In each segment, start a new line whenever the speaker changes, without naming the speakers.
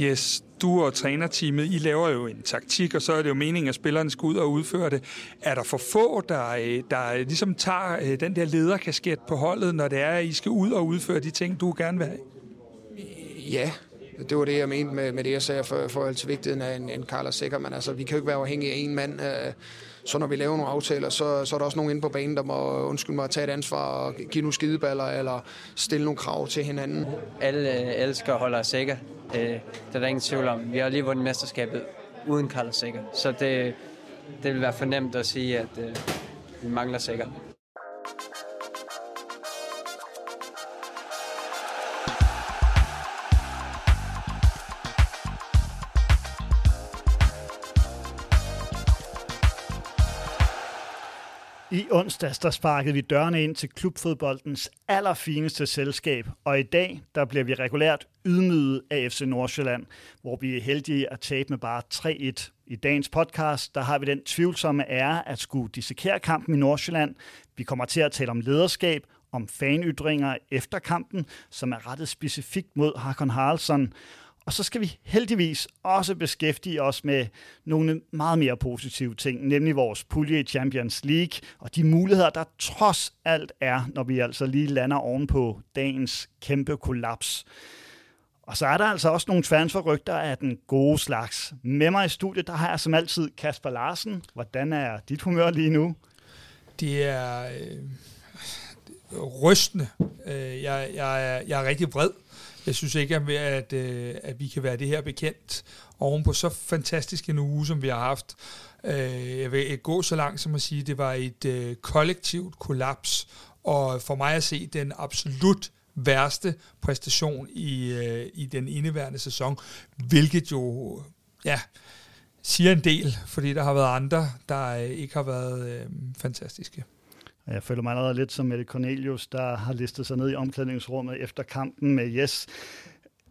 Yes, du og trænerteamet, I laver jo en taktik, og så er det jo meningen, at spillerne skal ud og udføre det. Er der for få, der, øh, der ligesom tager øh, den der lederkasket på holdet, når det er, at I skal ud og udføre de ting, du gerne vil have?
Ja, det var det, jeg mente med, med det, jeg sagde for, for altså vigtigheden af en, en Carlos Sikker. Men altså, vi kan jo ikke være afhængige af en mand. Øh, så når vi laver nogle aftaler, så, så er der også nogen inde på banen, der må undskylde mig at tage et ansvar og give nogle skideballer eller stille nogle krav til hinanden.
Alle øh, elsker at holde os Øh, Det er der ingen tvivl om. Vi har lige vundet mesterskabet uden Carlos Sikker. Så det, det vil være fornemt at sige, at øh, vi mangler sikker.
I onsdags der sparkede vi dørene ind til klubfodboldens allerfineste selskab, og i dag der bliver vi regulært ydmyget af FC Nordsjælland, hvor vi er heldige at tabe med bare 3-1. I dagens podcast der har vi den tvivlsomme ære at skulle dissekere kampen i Nordsjælland. Vi kommer til at tale om lederskab, om fanytringer efter kampen, som er rettet specifikt mod Hakon Haraldsson, og så skal vi heldigvis også beskæftige os med nogle meget mere positive ting, nemlig vores pulje i Champions League og de muligheder, der trods alt er, når vi altså lige lander ovenpå dagens kæmpe kollaps. Og så er der altså også nogle transferrygter af den gode slags. Med mig i studiet, der har jeg som altid Kasper Larsen. Hvordan er dit humør lige nu?
Det er øh, rystende. Øh, jeg, jeg, jeg er rigtig vred jeg synes ikke, at, at, øh, at vi kan være det her bekendt oven på så fantastisk en uge, som vi har haft. Øh, jeg vil gå så langt som at sige, at det var et øh, kollektivt kollaps, og for mig at se den absolut værste præstation i, i den indeværende sæson, hvilket jo ja, siger en del, fordi der har været andre, der ikke har været øh, fantastiske.
Jeg føler mig allerede lidt som Mette Cornelius, der har listet sig ned i omklædningsrummet efter kampen med Yes.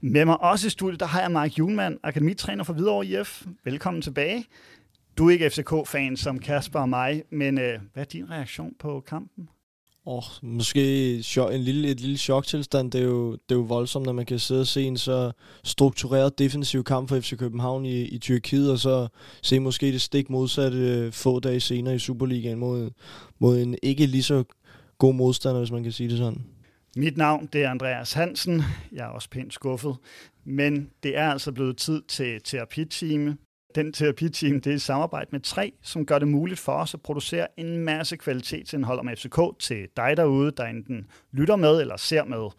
Med mig også i studiet, der har jeg Mark Julemand, akademitræner for Hvidovre IF. Velkommen tilbage. Du er ikke FCK-fan som Kasper og mig, men øh, hvad er din reaktion på kampen?
Oh, måske en lille, et lille choktilstand. Det er, jo, det er jo voldsomt, når man kan sidde og se en så struktureret defensiv kamp for FC København i, i Tyrkiet, og så se måske det stik modsatte øh, få dage senere i Superligaen mod, mod en ikke lige så god modstander, hvis man kan sige det sådan.
Mit navn det er Andreas Hansen. Jeg er også pænt skuffet. Men det er altså blevet tid til terapitime. Den terapiteam, det er et samarbejde med tre, som gør det muligt for os at producere en masse kvalitetsindhold om FCK til dig derude, der enten lytter med eller ser med.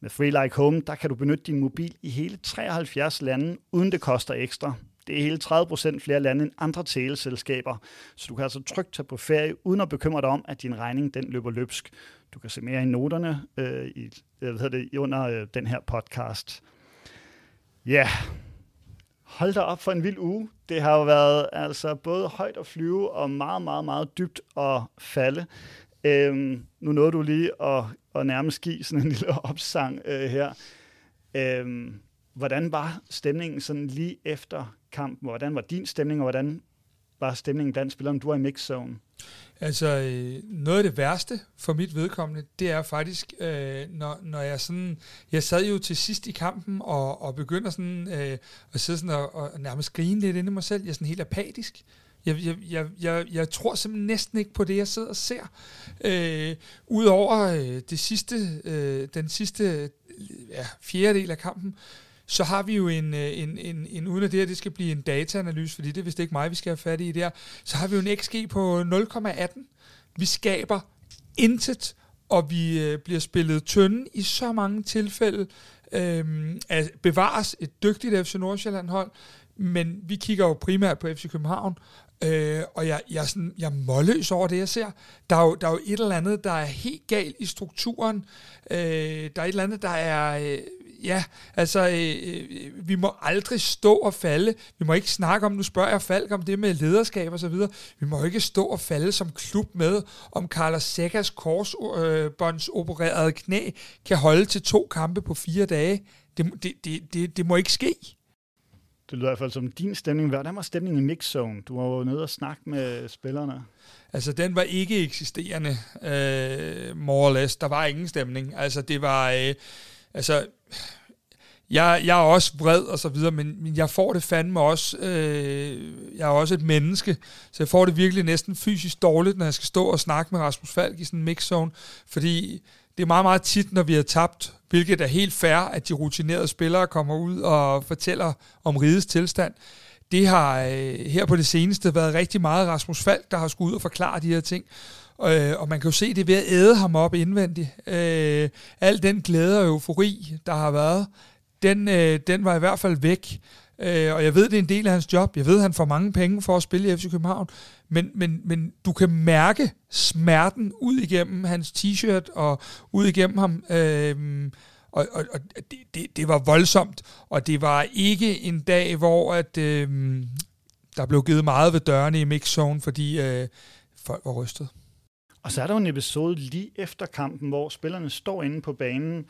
Med Free Like Home, der kan du benytte din mobil i hele 73 lande, uden det koster ekstra. Det er hele 30% flere lande end andre teleselskaber, så du kan altså trygt tage på ferie, uden at bekymre dig om, at din regning den løber løbsk. Du kan se mere i noterne øh, i, øh, hvad hedder det, under øh, den her podcast. Ja, yeah hold da op for en vild uge. Det har jo været altså både højt at flyve og meget, meget, meget dybt at falde. Øhm, nu nåede du lige at, at nærmest give sådan en lille opsang øh, her. Øhm, hvordan var stemningen sådan lige efter kampen? Hvordan var din stemning, og hvordan var stemningen blandt spillerne? Du var i mixzone.
Altså, øh, noget af det værste for mit vedkommende, det er faktisk, øh, når, når jeg sådan... Jeg sad jo til sidst i kampen og, og begynder sådan øh, at sidde sådan og, og nærmest grine lidt inde i mig selv. Jeg er sådan helt apatisk. Jeg, jeg, jeg, jeg, jeg tror simpelthen næsten ikke på det, jeg sidder og ser. Øh, Udover øh, det sidste, øh, den sidste ja, fjerdedel af kampen, så har vi jo en, øh, en, en, en uden at det her det skal blive en dataanalyse, fordi det er vist ikke mig, vi skal have fat i der, så har vi jo en XG på 0,18. Vi skaber intet, og vi øh, bliver spillet tynde i så mange tilfælde. Øh, at bevares et dygtigt FC Nordsjælland-hold, men vi kigger jo primært på FC København, øh, og jeg, jeg, er sådan, jeg er målløs over det, jeg ser. Der er, jo, der er jo et eller andet, der er helt galt i strukturen. Øh, der er et eller andet, der er... Øh, ja, altså, øh, øh, vi må aldrig stå og falde. Vi må ikke snakke om, nu spørger jeg Falk om det med lederskab og så videre. Vi må ikke stå og falde som klub med, om Carlos Sækkas korsbåndsopererede øh, knæ kan holde til to kampe på fire dage. Det, det, det, det, det må ikke ske.
Det lyder i hvert fald som din stemning. Hvordan var stemningen i mixzone? Du var jo nede og snakke med spillerne.
Altså, den var ikke eksisterende, øh, more or less. Der var ingen stemning. Altså, det var... Øh, altså, jeg, jeg er også vred og så videre, men, men jeg får det fandme også, øh, jeg er også et menneske, så jeg får det virkelig næsten fysisk dårligt, når jeg skal stå og snakke med Rasmus Falk i sådan en mixzone, fordi det er meget, meget tit, når vi har tabt, hvilket er helt fair, at de rutinerede spillere kommer ud og fortæller om rigets tilstand. Det har øh, her på det seneste været rigtig meget Rasmus Falk, der har skulle ud og forklare de her ting. Øh, og man kan jo se det ved at æde ham op indvendigt. Øh, al den glæde og eufori, der har været, den, øh, den var i hvert fald væk. Øh, og jeg ved, det er en del af hans job. Jeg ved, han får mange penge for at spille i FC København. Men, men, men du kan mærke smerten ud igennem hans t-shirt og ud igennem ham. Øh, og, og, og det, det, det var voldsomt. Og det var ikke en dag, hvor at, øh, der blev givet meget ved dørene i mixzone, fordi øh, folk var rystet.
Og så er der jo en episode lige efter kampen, hvor spillerne står inde på banen.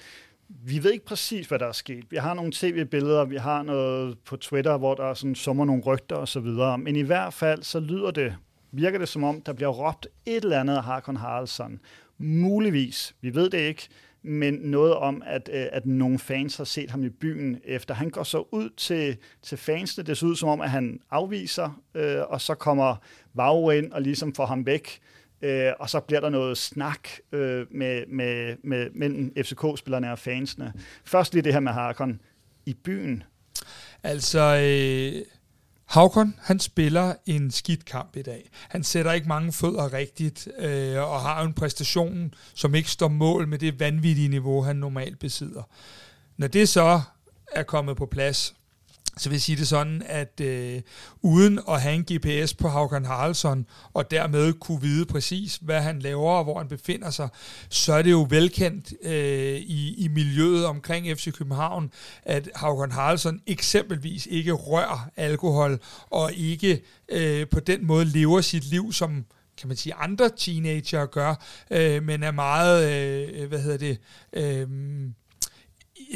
Vi ved ikke præcis, hvad der er sket. Vi har nogle tv-billeder, vi har noget på Twitter, hvor der er sådan summer nogle rygter og så videre. Men i hvert fald, så lyder det, virker det som om, der bliver råbt et eller andet af Harkon Haraldsson. Muligvis, vi ved det ikke, men noget om, at, øh, at nogle fans har set ham i byen efter. Han går så ud til, til fansene. Det ser ud som om, at han afviser, øh, og så kommer Vavro ind og ligesom får ham væk øh, og så bliver der noget snak øh, med, med, med, mellem FCK-spillerne og fansene. Først lige det her med Harkon i byen.
Altså, øh, Havkon, han spiller en skidt kamp i dag. Han sætter ikke mange fødder rigtigt, øh, og har en præstation, som ikke står mål med det vanvittige niveau, han normalt besidder. Når det så er kommet på plads, så vil jeg sige det sådan, at øh, uden at have en GPS på Haukan Haraldsson, og dermed kunne vide præcis, hvad han laver og hvor han befinder sig, så er det jo velkendt øh, i, i miljøet omkring FC København, at Haukan Haraldsson eksempelvis ikke rører alkohol, og ikke øh, på den måde lever sit liv som kan man sige, andre teenager gør, øh, men er meget, øh, hvad hedder det, øh,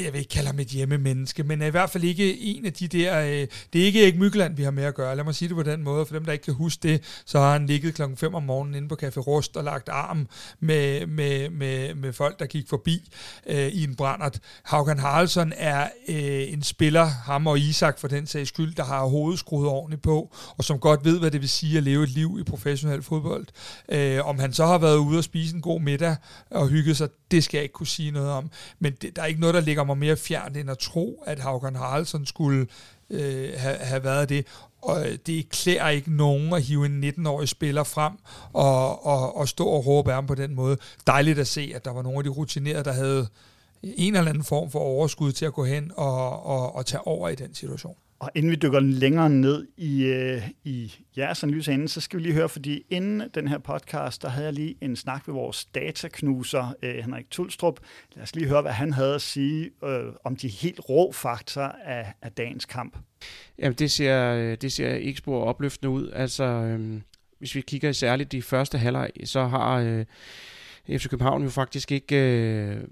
jeg vil ikke kalde ham et hjemmemenneske, men er i hvert fald ikke en af de der, øh, det er ikke Erik Mykland, vi har med at gøre, lad mig sige det på den måde, for dem, der ikke kan huske det, så har han ligget klokken 5 om morgenen inde på Café Rust og lagt arm med, med, med, med folk, der gik forbi øh, i en brændert. Haukan Haraldsson er øh, en spiller, ham og Isak for den sags skyld, der har hovedet skruet ordentligt på, og som godt ved, hvad det vil sige at leve et liv i professionel fodbold. Øh, om han så har været ude og spise en god middag og hygget sig, det skal jeg ikke kunne sige noget om. Men det, der er ikke noget, der ligger mig mere fjernt end at tro, at Haugen Haraldsson skulle øh, have, have været det. Og det klæder ikke nogen at hive en 19-årig spiller frem og, og, og stå og råbe ham på den måde. Dejligt at se, at der var nogle af de rutinerede, der havde en eller anden form for overskud til at gå hen og, og, og tage over i den situation.
Og inden vi dykker længere ned i, øh, i jeres analyse inden, så skal vi lige høre, fordi inden den her podcast, der havde jeg lige en snak med vores dataknuser, øh, Henrik Tulstrup. Lad os lige høre, hvad han havde at sige øh, om de helt rå faktorer af, af dagens kamp.
Jamen, det ser, øh, det ser ikke spor opløftende ud. Altså, øh, hvis vi kigger særligt de første halvleg, så har øh, FC København jo faktisk ikke... Øh,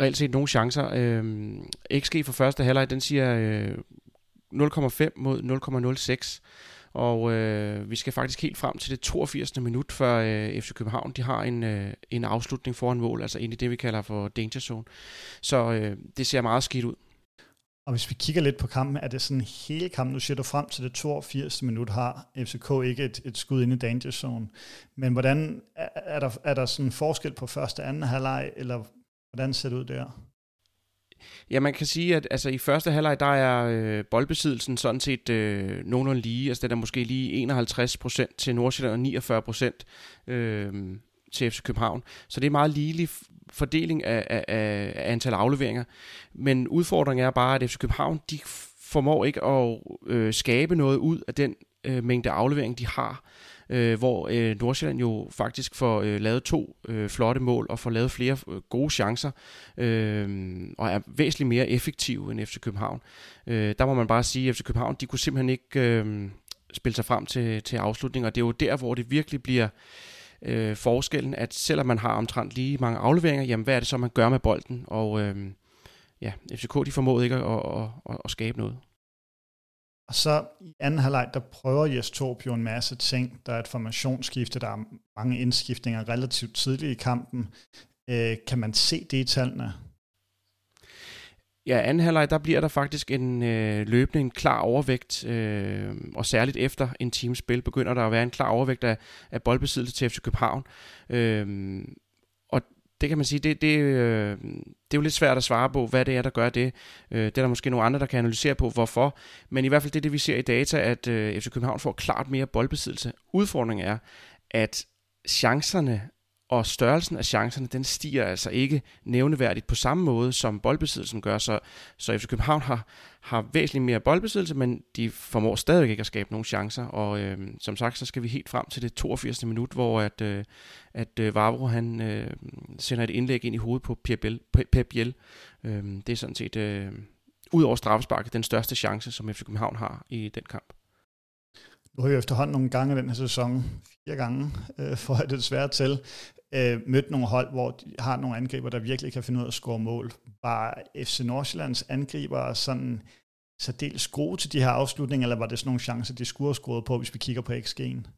reelt set nogle chancer. Øh, XG for første halvleg, den siger øh, 0,5 mod 0,06. Og øh, vi skal faktisk helt frem til det 82. minut, før øh, FC København de har en, øh, en afslutning foran mål, altså ind i det, vi kalder for danger zone. Så øh, det ser meget skidt ud.
Og hvis vi kigger lidt på kampen, er det sådan hele kampen, nu siger du frem til det 82. minut, har FCK ikke et, et skud ind i danger zone. Men hvordan er, er, der, er der sådan forskel på første og anden halvleg, eller hvordan ser det ud der?
Ja, man kan sige, at altså, i første halvleg, der er øh, boldbesiddelsen sådan set øh, nogenlunde lige. Altså, det er måske lige 51% til Nordsjælland og 49% øh, til FC København. Så det er meget ligelig fordeling af, af, af antal afleveringer. Men udfordringen er bare, at FC København, de formår ikke at øh, skabe noget ud af den øh, mængde aflevering, de har øh, hvor øh, Nordsjælland jo faktisk får øh, lavet to øh, flotte mål og får lavet flere øh, gode chancer øh, og er væsentligt mere effektive end FC København. Øh, der må man bare sige, at FC København de kunne simpelthen ikke øh, spille sig frem til, til afslutning, og det er jo der, hvor det virkelig bliver øh, forskellen, at selvom man har omtrent lige mange afleveringer, jamen hvad er det så, man gør med bolden? Og øh, ja, FCK de formåede ikke at, at, at, at skabe noget.
Og så i anden halvleg, der prøver Jes Torp jo en masse ting. Der er et formationsskifte, der er mange indskiftninger relativt tidligt i kampen. Øh, kan man se det i tallene?
ja, anden halvleg, der bliver der faktisk en øh, løbende en klar overvægt, øh, og særligt efter en times spil begynder der at være en klar overvægt af, af boldbesiddelse til FC København. Øh, det kan man sige, det, det, øh, det er jo lidt svært at svare på, hvad det er, der gør det. Øh, det er der måske nogle andre, der kan analysere på, hvorfor. Men i hvert fald det, det vi ser i data, at øh, FC København får klart mere boldbesiddelse. Udfordringen er, at chancerne og størrelsen af chancerne, den stiger altså ikke nævneværdigt på samme måde, som boldbesiddelsen gør. Så, så FC København har, har væsentligt mere boldbesiddelse, men de formår stadig ikke at skabe nogen chancer. Og øh, som sagt, så skal vi helt frem til det 82. minut, hvor at, øh, at øh, Vavro han øh, sender et indlæg ind i hovedet på Pep Biel. Øh, det er sådan set, øh, ud over straffesparket, den største chance, som FC København har i den kamp.
Nu har vi efterhånden nogle gange i den her sæson, fire gange, øh, for at det svært til, øh, mødt nogle hold, hvor de har nogle angriber, der virkelig kan finde ud af at score mål. Var FC Nordsjællands angriber sådan særdeles gode til de her afslutninger, eller var det sådan nogle chancer, de skulle have scoret på, hvis vi kigger på XG'en?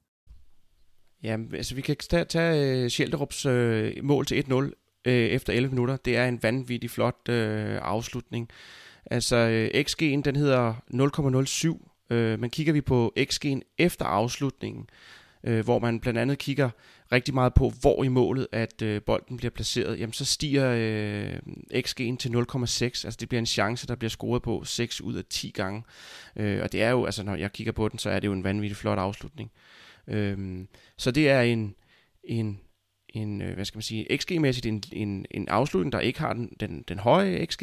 Ja, altså vi kan tage, tage uh, øh, uh, mål til 1-0 uh, øh, efter 11 minutter. Det er en vanvittig flot øh, afslutning. Altså øh, XG'en, den hedder 0,07 Øh, men kigger vi på XG'en efter afslutningen, øh, hvor man blandt andet kigger rigtig meget på, hvor i målet, at øh, bolden bliver placeret, jamen så stiger øh, XG'en til 0,6. Altså det bliver en chance, der bliver scoret på 6 ud af 10 gange. Øh, og det er jo, altså når jeg kigger på den, så er det jo en vanvittig flot afslutning. Øh, så det er en, en, en øh, hvad skal man sige, XG-mæssigt en, en, en afslutning, der ikke har den, den, den høje XG,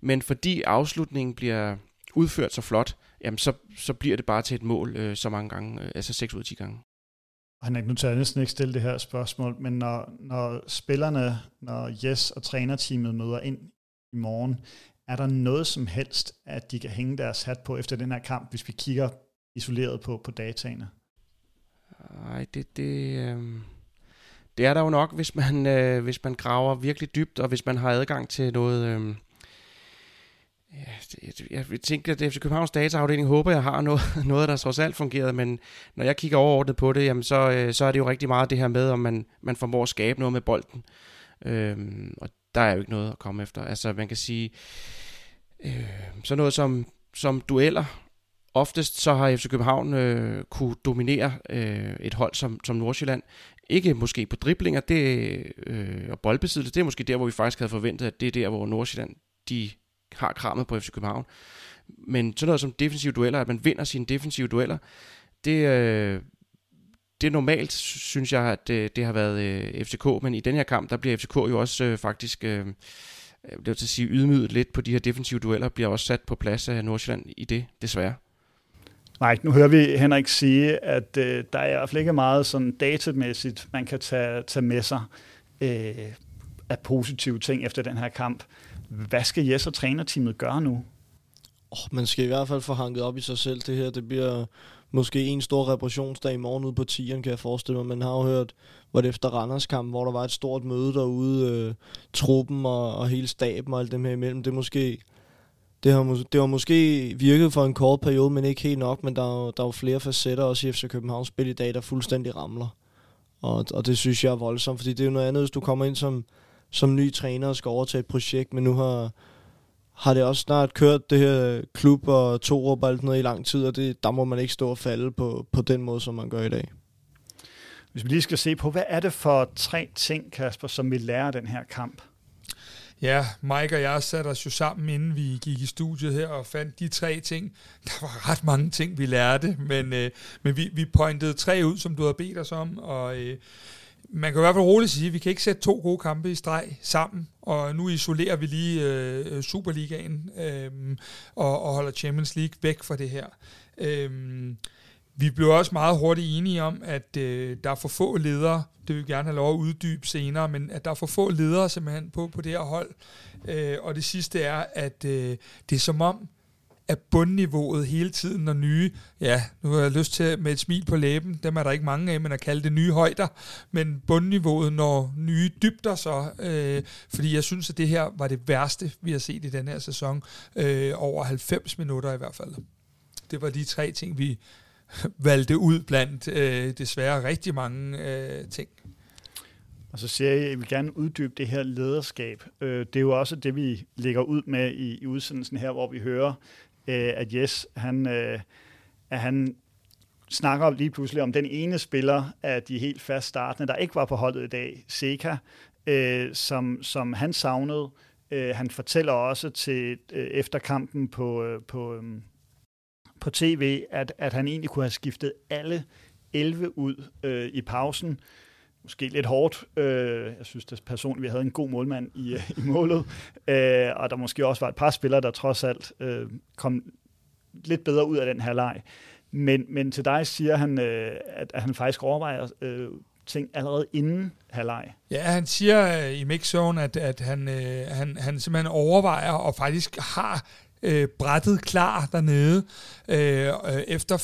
men fordi afslutningen bliver udført så flot, jamen så, så bliver det bare til et mål øh, så mange gange, øh, altså 6 ud af 10 gange.
Han nu tager jeg næsten ikke stille det her spørgsmål, men når, når spillerne, når Jes og trænerteamet møder ind i morgen, er der noget som helst, at de kan hænge deres hat på efter den her kamp, hvis vi kigger isoleret på, på dataene?
Nej, det, det, øh, det er der jo nok, hvis man, øh, hvis man graver virkelig dybt, og hvis man har adgang til noget... Øh, Ja, jeg, jeg tænker, at FC Københavns dataafdeling håber, jeg har noget, noget, der trods alt fungerede, men når jeg kigger overordnet på det, jamen så, øh, så er det jo rigtig meget det her med, om man, man formår at skabe noget med bolden. Øhm, og der er jo ikke noget at komme efter. Altså man kan sige, øh, så noget som, som dueller, oftest så har FC København øh, kunne dominere øh, et hold som, som Nordsjælland. Ikke måske på driblinger det, øh, og boldbesiddelse, det er måske der, hvor vi faktisk havde forventet, at det er der, hvor Nordsjælland de har krammet på FC København. Men sådan noget som defensive dueller, at man vinder sine defensive dueller, det, øh, det er normalt, synes jeg, at det, det har været øh, FCK, men i den her kamp, der bliver FCK jo også øh, faktisk, øh, det vil sige ydmyget lidt på de her defensive dueller, bliver også sat på plads af Nordsjælland i det, desværre.
Nej, nu hører vi Henrik sige, at øh, der er i hvert fald ikke meget sådan datamæssigt, man kan tage, tage med sig øh, af positive ting efter den her kamp. Hvad skal Jes og trænerteamet gøre nu?
Oh, man skal i hvert fald få hanket op i sig selv. Det her det bliver måske en stor reparationsdag i morgen ude på tieren, kan jeg forestille mig. Man har jo hørt, hvor det efter Randers kamp, hvor der var et stort møde derude, øh, truppen og, og hele staben og alt dem her imellem. Det måske det har, det har måske virket for en kort periode, men ikke helt nok, men der er, der er jo flere facetter også i FC Københavns spil i dag, der fuldstændig ramler. Og, og det synes jeg er voldsomt, fordi det er jo noget andet, hvis du kommer ind som, som ny træner og skal overtage et projekt, men nu har, har det også snart kørt det her klub og to og alt noget i lang tid, og det, der må man ikke stå og falde på, på den måde, som man gør i dag.
Hvis vi lige skal se på, hvad er det for tre ting, Kasper, som vi lærer den her kamp?
Ja, Mike og jeg satte os jo sammen, inden vi gik i studiet her, og fandt de tre ting. Der var ret mange ting, vi lærte, men, øh, men vi, vi pointede tre ud, som du havde bedt os om, og øh, man kan i hvert fald roligt sige, at vi kan ikke sætte to gode kampe i streg sammen, og nu isolerer vi lige øh, Superligaen øh, og, og holder Champions League væk fra det her. Øh, vi blev også meget hurtigt enige om, at øh, der er for få ledere, det vil vi gerne have lov at uddybe senere, men at der er for få ledere simpelthen på, på det her hold. Øh, og det sidste er, at øh, det er som om, er bundniveauet hele tiden, når nye, ja, nu har jeg lyst til med et smil på læben, dem er der ikke mange af, men at kalde det nye højder, men bundniveauet når nye dybder så, øh, fordi jeg synes, at det her var det værste, vi har set i den her sæson, øh, over 90 minutter i hvert fald. Det var de tre ting, vi valgte ud blandt øh, desværre rigtig mange øh, ting.
Og så siger jeg, at jeg vil gerne uddybe det her lederskab. Øh, det er jo også det, vi lægger ud med i, i udsendelsen her, hvor vi hører, øh, at Jes, han, øh, at han snakker lige pludselig om den ene spiller af de helt fast startende, der ikke var på holdet i dag, Seca, øh, som, som han savnede. Øh, han fortæller også til øh, efter kampen på, øh, på, øh, på tv, at, at han egentlig kunne have skiftet alle 11 ud øh, i pausen. Måske lidt hårdt. Øh, jeg synes det personligt, vi havde en god målmand i, øh, i målet. Øh, og der måske også var et par spillere, der trods alt øh, kom lidt bedre ud af den her leg. Men, men til dig siger han, øh, at, at han faktisk overvejer øh, ting allerede inden halvleg.
Ja, han siger øh, i mixzone, at, at han, øh, han, han simpelthen overvejer og faktisk har øh, brættet klar dernede øh, øh efter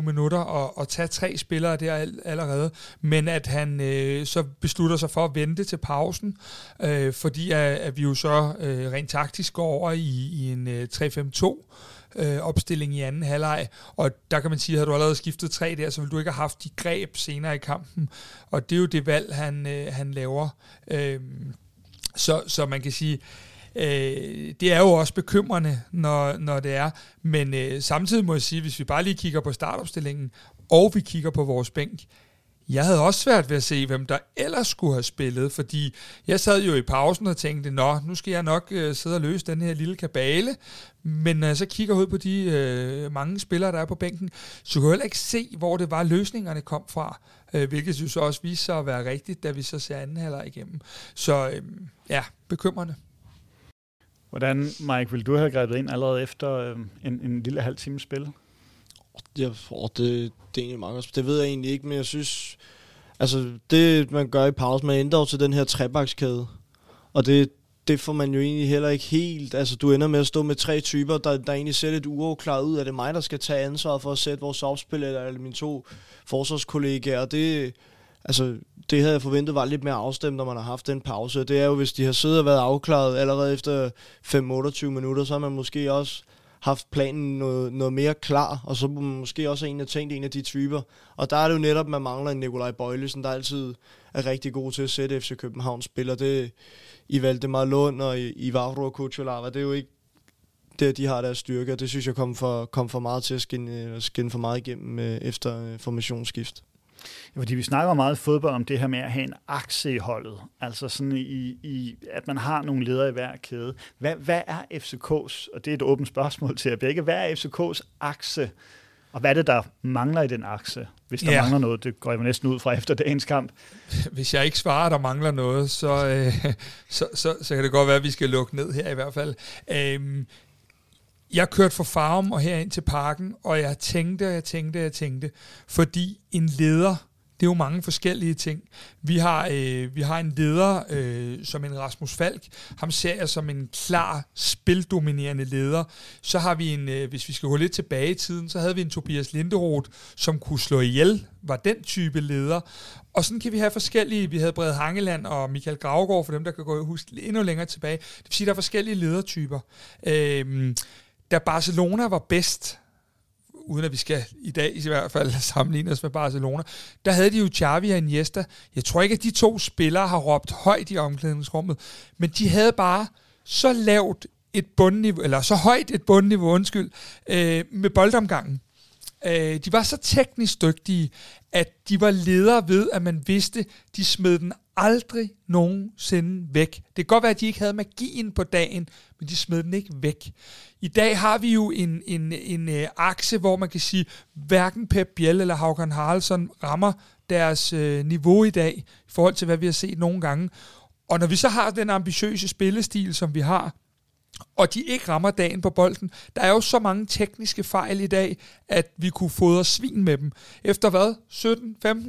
5-28 minutter og, og tage tre spillere der allerede, men at han øh, så beslutter sig for at vente til pausen, øh, fordi at, at vi jo så øh, rent taktisk går over i, i en øh, 3-5-2 øh, opstilling i anden halvleg, og der kan man sige, at du allerede skiftet tre der, så vil du ikke have haft de greb senere i kampen, og det er jo det valg, han, øh, han laver. Øh, så, så man kan sige, øh, det er jo også bekymrende, når, når det er, men øh, samtidig må jeg sige, hvis vi bare lige kigger på startopstillingen, og vi kigger på vores bænk, jeg havde også svært ved at se, hvem der ellers skulle have spillet, fordi jeg sad jo i pausen og tænkte, nå, nu skal jeg nok øh, sidde og løse den her lille kabale, men når jeg så kigger ud på de øh, mange spillere, der er på bænken, så kunne jeg heller ikke se, hvor det var, løsningerne kom fra, øh, hvilket jo så også viste sig at være rigtigt, da vi så ser anden halvleg igennem. Så øh, ja, bekymrende.
Hvordan, Mike, vil du have grebet ind allerede efter øh, en, en lille halv times spil?
Ja, oh, det, det er egentlig meget Det ved jeg egentlig ikke, men jeg synes... Altså, det man gør i pause, man ændrer jo til den her trebakskæde. Og det, det får man jo egentlig heller ikke helt... Altså, du ender med at stå med tre typer, der, der egentlig ser lidt uafklaret ud. Er det mig, der skal tage ansvaret for at sætte vores opspil, eller eller mine to forsvarskollegaer? Og det, altså, det havde jeg forventet var lidt mere afstemt, når man har haft den pause. Det er jo, hvis de har siddet og været afklaret allerede efter 5-28 minutter, så har man måske også haft planen noget, noget mere klar, og så måske også en af tænkt en af de typer. Og der er det jo netop, man mangler en Nikolaj Bøjlesen, der altid er rigtig god til at sætte FC København spiller. Det i Valdemar Lund og i, i Vavro og Kuchulava, det er jo ikke det, de har deres styrke, og det synes jeg kom for, kom for meget til at skinne, skinne for meget igennem øh, efter øh, formationsskift.
Ja, fordi vi snakker meget i fodbold om det her med at have en akse i holdet. Altså sådan i, i at man har nogle ledere i hver kæde. Hvad, hvad er FCK's, og det er et åbent spørgsmål til jer begge, hvad er FCK's akse? Og hvad er det, der mangler i den akse? Hvis der ja. mangler noget, det går jeg næsten ud fra efter dagens kamp.
Hvis jeg ikke svarer, at der mangler noget, så, øh, så, så, så kan det godt være, at vi skal lukke ned her i hvert fald. Øh, jeg kørte fra Farum og herind til parken, og jeg tænkte, og jeg tænkte, og jeg tænkte, fordi en leder, det er jo mange forskellige ting. Vi har, øh, vi har en leder øh, som en Rasmus Falk. Ham ser jeg som en klar spildominerende leder. Så har vi en, øh, hvis vi skal gå lidt tilbage i tiden, så havde vi en Tobias Linderoth, som kunne slå ihjel, var den type leder. Og sådan kan vi have forskellige, vi havde Brede Hangeland og Michael Gravgaard, for dem, der kan gå huske endnu længere tilbage. Det vil sige, at der er forskellige ledertyper. Øh, da Barcelona var bedst, uden at vi skal i dag i hvert fald sammenligne os med Barcelona, der havde de jo Xavi og Iniesta. Jeg tror ikke, at de to spillere har råbt højt i omklædningsrummet, men de havde bare så lavt et bundniveau, eller så højt et bundniveau, undskyld, øh, med boldomgangen. Øh, de var så teknisk dygtige, at de var ledere ved, at man vidste, de smed den aldrig nogensinde væk. Det kan godt være, at de ikke havde magien på dagen, men de smed den ikke væk. I dag har vi jo en, en, en øh, akse, hvor man kan sige, hverken Pep Biel eller Haugen Haraldsson rammer deres øh, niveau i dag, i forhold til, hvad vi har set nogle gange. Og når vi så har den ambitiøse spillestil, som vi har, og de ikke rammer dagen på bolden. Der er jo så mange tekniske fejl i dag, at vi kunne fodre svin med dem. Efter hvad?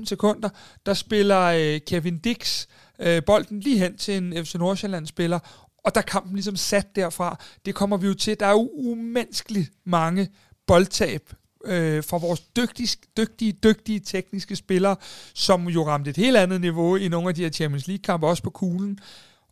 17-15 sekunder, der spiller øh, Kevin Dix øh, bolden lige hen til en FC Nordsjælland-spiller, og der kampen ligesom sat derfra. Det kommer vi jo til. Der er jo umenneskeligt mange boldtab øh, fra vores dygtige, dygtige, dygtige tekniske spillere, som jo ramte et helt andet niveau i nogle af de her Champions League-kampe, også på kuglen.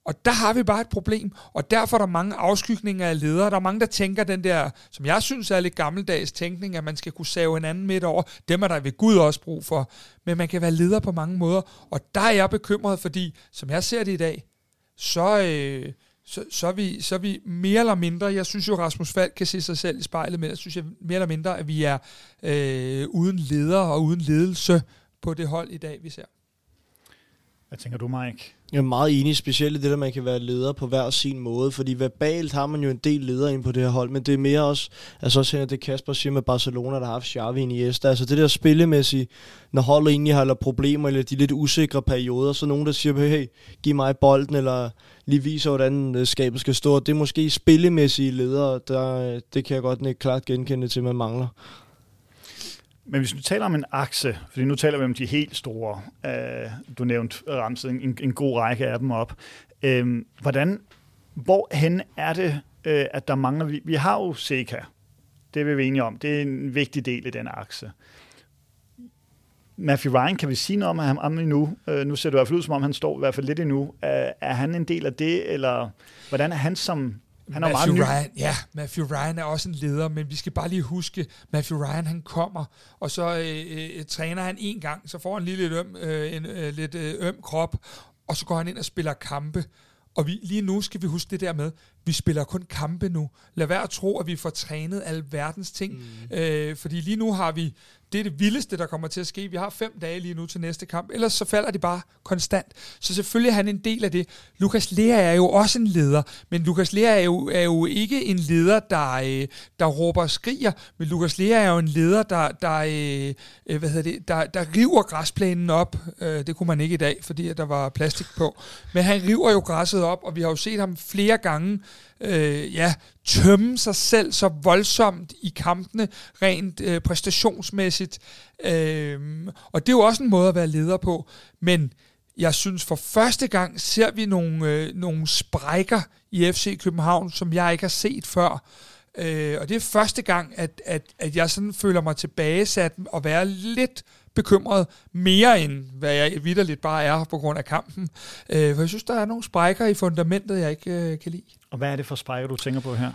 Og der har vi bare et problem, og derfor er der mange afskygninger af ledere. Der er mange, der tænker den der, som jeg synes er lidt gammeldags tænkning, at man skal kunne save hinanden midt over. Dem er der ved Gud også brug for. Men man kan være leder på mange måder, og der er jeg bekymret, fordi som jeg ser det i dag, så, øh, så, så, er vi, så er vi mere eller mindre, jeg synes jo, Rasmus Falk kan se sig selv i spejlet, men jeg synes jeg mere eller mindre, at vi er øh, uden leder og uden ledelse på det hold i dag, vi ser.
Hvad tænker du, Mike?
Jeg er meget enig, specielt i det, at man kan være leder på hver sin måde, fordi verbalt har man jo en del ledere ind på det her hold, men det er mere også, altså også hænder det Kasper siger med Barcelona, der har haft Xavi i Iniesta, altså det der spillemæssige, når holdet egentlig har problemer, eller de lidt usikre perioder, så nogen, der siger, hey, giv mig bolden, eller lige viser, hvordan øh, skabet skal stå, det er måske spillemæssige ledere, der, øh, det kan jeg godt ikke klart genkende til, man mangler.
Men hvis du taler om en akse, fordi nu taler vi om de helt store, øh, du nævnte ramset en, en god række af dem op. Øh, hvordan, hvorhen er det, øh, at der mangler, vi, vi har jo Seca, det er vi enige om, det er en vigtig del af den akse. Matthew Ryan, kan vi sige noget om ham, ham endnu? Øh, nu ser det i hvert fald ud, som om han står i hvert fald lidt endnu. Er, er han en del af det, eller hvordan er han som han er
Matthew
meget
Ryan, ja, Matthew Ryan er også en leder, men vi skal bare lige huske, Matthew Ryan han kommer, og så øh, øh, træner han en gang, så får han lige lidt øm, øh, en øh, lidt øh, øm krop, og så går han ind og spiller kampe. Og vi, lige nu skal vi huske det der med, vi spiller kun kampe nu. Lad være at tro, at vi får trænet alle verdens ting. Mm. Øh, fordi lige nu har vi det er det vildeste, der kommer til at ske. Vi har fem dage lige nu til næste kamp, ellers så falder de bare konstant. Så selvfølgelig er han en del af det. Lukas Lea er jo også en leder, men Lukas Lea er jo, er jo ikke en leder, der, øh, der råber og skriger, men Lukas Lea er jo en leder, der, der, øh, øh hvad hedder det, der, der river græsplænen op. Øh, det kunne man ikke i dag, fordi der var plastik på. Men han river jo græsset op, og vi har jo set ham flere gange øh, ja, tømme sig selv så voldsomt i kampene, rent øh, præstationsmæssigt. Øh, og det er jo også en måde at være leder på. Men jeg synes for første gang ser vi nogle, øh, nogle sprækker i FC København, som jeg ikke har set før. Øh, og det er første gang, at, at, at jeg sådan føler mig tilbagesat og være lidt bekymret mere end hvad jeg vidderligt bare er på grund af kampen. Øh, for jeg synes, der er nogle sprækker i fundamentet, jeg ikke øh, kan lide.
Og hvad er det for sprækker, du tænker på her?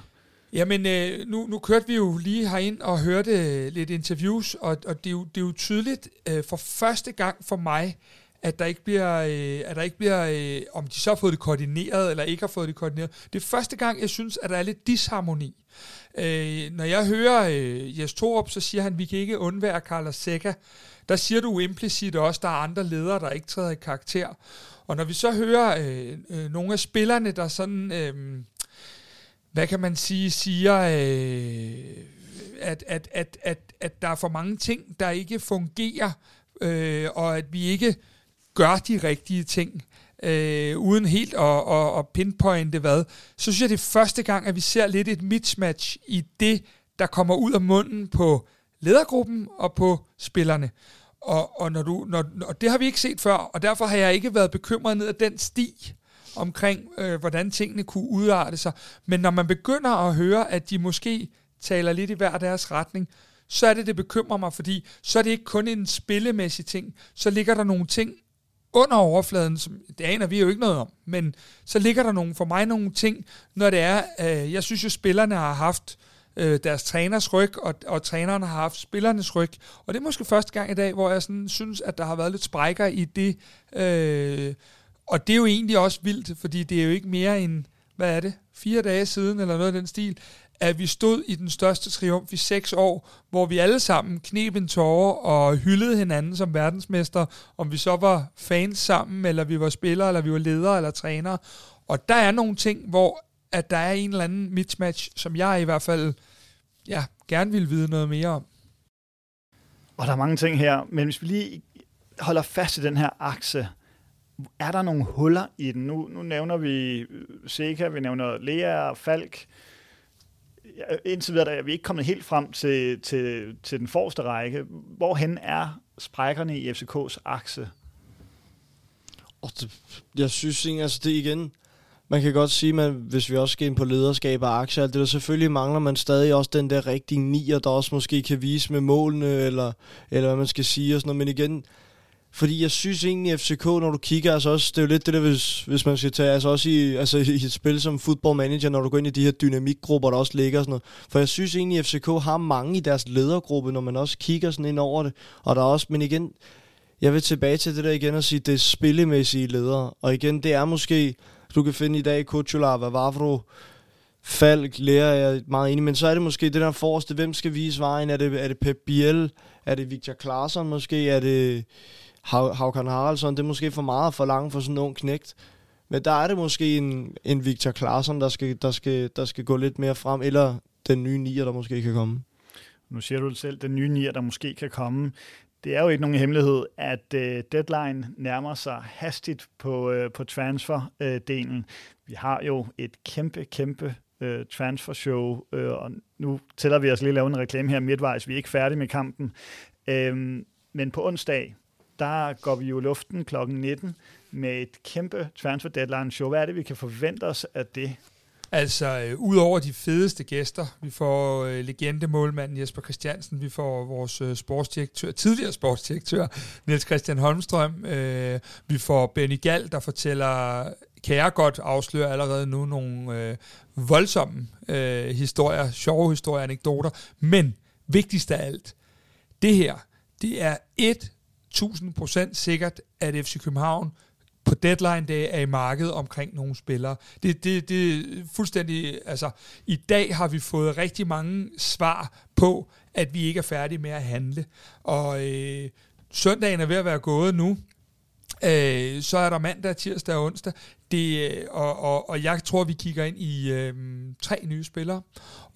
Jamen, øh, nu, nu kørte vi jo lige herind og hørte lidt interviews, og, og det, er jo, det er jo tydeligt øh, for første gang for mig, at der ikke bliver, øh, at der ikke bliver øh, om de så har fået det koordineret, eller ikke har fået det koordineret. Det er første gang, jeg synes, at der er lidt disharmoni. Øh, når jeg hører øh, Jes Torup, så siger han, at vi kan ikke undvære Carlos Seca. Der siger du implicit også, at der er andre ledere, der ikke træder i karakter. Og når vi så hører øh, øh, nogle af spillerne, der sådan, øh, hvad kan man sige, siger, øh, at, at, at, at, at der er for mange ting, der ikke fungerer, øh, og at vi ikke gør de rigtige ting, øh, uden helt at, at, at pinpointe hvad, så synes jeg, det er første gang, at vi ser lidt et mismatch i det, der kommer ud af munden på ledergruppen og på spillerne. Og, og, når du, når, og det har vi ikke set før, og derfor har jeg ikke været bekymret ned ad den sti omkring, øh, hvordan tingene kunne udarte sig. Men når man begynder at høre, at de måske taler lidt i hver deres retning, så er det, det bekymrer mig, fordi så er det ikke kun en spillemæssig ting. Så ligger der nogle ting under overfladen, som det aner vi jo ikke noget om, men så ligger der nogle, for mig nogle ting, når det er, øh, jeg synes jo, spillerne har haft øh, Øh, deres træners ryg, og, og træneren har haft spillernes ryg. Og det er måske første gang i dag, hvor jeg sådan synes, at der har været lidt sprækker i det. Øh, og det er jo egentlig også vildt, fordi det er jo ikke mere end, hvad er det, fire dage siden, eller noget af den stil, at vi stod i den største triumf i seks år, hvor vi alle sammen knep en tårer og hyldede hinanden som verdensmester, om vi så var fans sammen, eller vi var spillere, eller vi var ledere eller trænere. Og der er nogle ting, hvor at der er en eller anden mismatch, som jeg i hvert fald ja, gerne vil vide noget mere om.
Og der er mange ting her, men hvis vi lige holder fast i den her akse, er der nogle huller i den? Nu, nu nævner vi Seca, vi nævner Lea og Falk. Indtil videre er vi ikke kommet helt frem til, til, til den forreste række. Hvorhen er sprækkerne i FCK's akse?
Og det, jeg synes ikke, altså det igen, man kan godt sige, at hvis vi også skal ind på lederskab og aktier, det der selvfølgelig mangler man stadig også den der rigtige nier, der også måske kan vise med målene, eller, eller hvad man skal sige og sådan noget. Men igen, fordi jeg synes egentlig, at FCK, når du kigger, altså også, det er jo lidt det der, hvis, hvis man skal tage, altså også i, altså i et spil som football manager, når du går ind i de her dynamikgrupper, der også ligger og sådan noget. For jeg synes egentlig, at FCK har mange i deres ledergruppe, når man også kigger sådan ind over det. Og der er også, men igen, jeg vil tilbage til det der igen og sige, det er spillemæssige ledere. Og igen, det er måske, du kan finde i dag Kuchula, Vavro, Falk, lærer jeg meget enig, men så er det måske det der forreste, hvem skal vise vejen? Er det, er det Pep Biel? Er det Victor Claesson måske? Er det Haukan Haraldsson? Det er måske for meget for langt for sådan en ung knægt. Men der er det måske en, en Victor Claesson, der skal, der, skal, der skal gå lidt mere frem, eller den nye nier, der måske kan komme.
Nu siger du det selv, den nye nier, der måske kan komme. Det er jo ikke nogen hemmelighed, at øh, deadline nærmer sig hastigt på, øh, på transfer-delen. Vi har jo et kæmpe, kæmpe øh, transfer-show, øh, og nu tæller vi os lige lave en reklame her midtvejs. Vi er ikke færdige med kampen. Øh, men på onsdag, der går vi jo luften kl. 19 med et kæmpe transfer deadline show. Hvad er det, vi kan forvente os af det?
Altså, øh, ud over de fedeste gæster, vi får øh, legendemålmanden Jesper Christiansen, vi får vores øh, sportsdirektør, tidligere sportsdirektør, Niels Christian Holmstrøm, øh, vi får Benny Gall, der fortæller, kan jeg godt afsløre allerede nu, nogle øh, voldsomme øh, historier, sjove historier, anekdoter, men vigtigst af alt, det her, det er 1000% sikkert, at FC København på deadline day er i markedet omkring nogle spillere. Det, det, det er fuldstændig, altså i dag har vi fået rigtig mange svar på, at vi ikke er færdige med at handle. Og øh, søndagen er ved at være gået nu. Øh, så er der mandag, tirsdag og onsdag. Det, øh, og, og, og jeg tror, vi kigger ind i øh, tre nye spillere.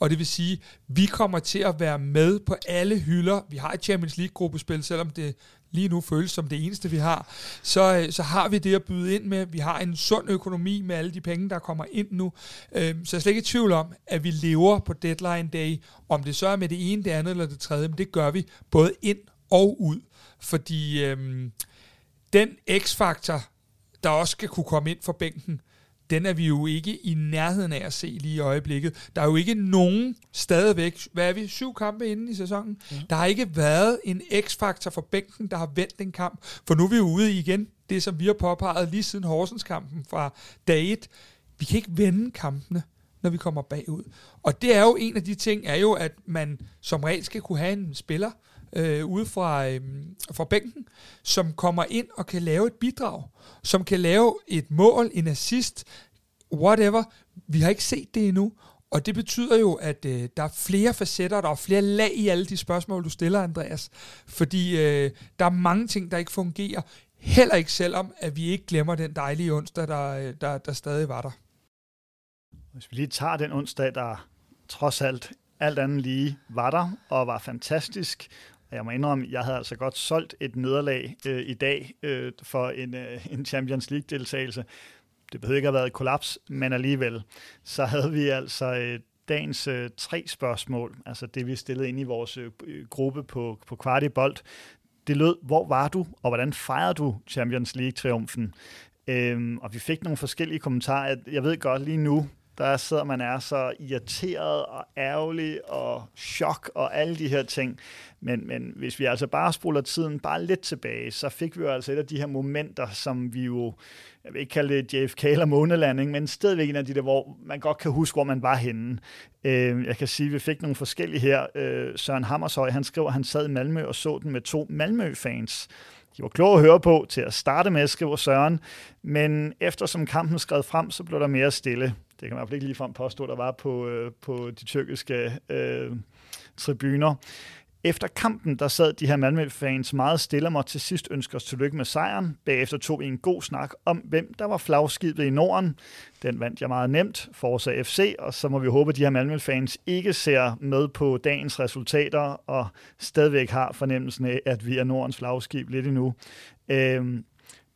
Og det vil sige, vi kommer til at være med på alle hylder. Vi har et Champions League-gruppespil, selvom det lige nu føles som det eneste, vi har, så, øh, så har vi det at byde ind med. Vi har en sund økonomi med alle de penge, der kommer ind nu. Øhm, så jeg er slet ikke i tvivl om, at vi lever på deadline day. Om det så er med det ene, det andet eller det tredje, men det gør vi både ind og ud. Fordi øhm, den x-faktor, der også skal kunne komme ind for bænken, den er vi jo ikke i nærheden af at se lige i øjeblikket. Der er jo ikke nogen stadigvæk, hvad er vi, syv kampe inde i sæsonen? Ja. Der har ikke været en x-faktor for bænken, der har vendt en kamp. For nu er vi jo ude igen, det som vi har påpeget lige siden Horsens kampen fra dag 1. Vi kan ikke vende kampene når vi kommer bagud. Og det er jo en af de ting, er jo, at man som regel skal kunne have en spiller, øh, ude fra, øh, fra bænken, som kommer ind og kan lave et bidrag, som kan lave et mål, en assist, whatever. Vi har ikke set det endnu, og det betyder jo, at øh, der er flere facetter, der er flere lag i alle de spørgsmål, du stiller, Andreas. Fordi øh, der er mange ting, der ikke fungerer. Heller ikke selvom, at vi ikke glemmer den dejlige onsdag, der, øh, der, der stadig var der.
Hvis vi lige tager den onsdag, der trods alt alt andet lige var der og var fantastisk, jeg må indrømme, jeg havde altså godt solgt et nederlag øh, i dag øh, for en, øh, en Champions League-deltagelse. Det behøver ikke at have været et kollaps, men alligevel. Så havde vi altså øh, dagens øh, tre spørgsmål, altså det vi stillede ind i vores øh, øh gruppe på, på Kvartibolt. Det lød, hvor var du, og hvordan fejrede du Champions League-triumfen? Øhm, og vi fik nogle forskellige kommentarer. Jeg ved godt lige nu, der sidder man er så irriteret og ærgerlig og chok og alle de her ting. Men, men hvis vi altså bare spoler tiden bare lidt tilbage, så fik vi jo altså et af de her momenter, som vi jo, jeg vil ikke kalde det JFK eller månelanding, men stadigvæk en af de der, hvor man godt kan huske, hvor man var henne. Øh, jeg kan sige, at vi fik nogle forskellige her. Øh, Søren Hammershøj, han skriver, at han sad i Malmø og så den med to Malmø-fans. De var kloge at høre på til at starte med, skriver Søren, men eftersom kampen skred frem, så blev der mere stille. Det kan man i hvert fald ikke ligefrem påstå, der var på, øh, på de tyrkiske øh, tribuner. Efter kampen, der sad de her Malmø-fans meget stille og måtte til sidst ønske os tillykke med sejren. Bagefter tog vi en god snak om, hvem der var flagskibet i Norden. Den vandt jeg meget nemt, Forza FC, og så må vi håbe, at de her Malmø-fans ikke ser med på dagens resultater og stadigvæk har fornemmelsen af, at vi er Nordens flagskib lidt endnu. Øhm,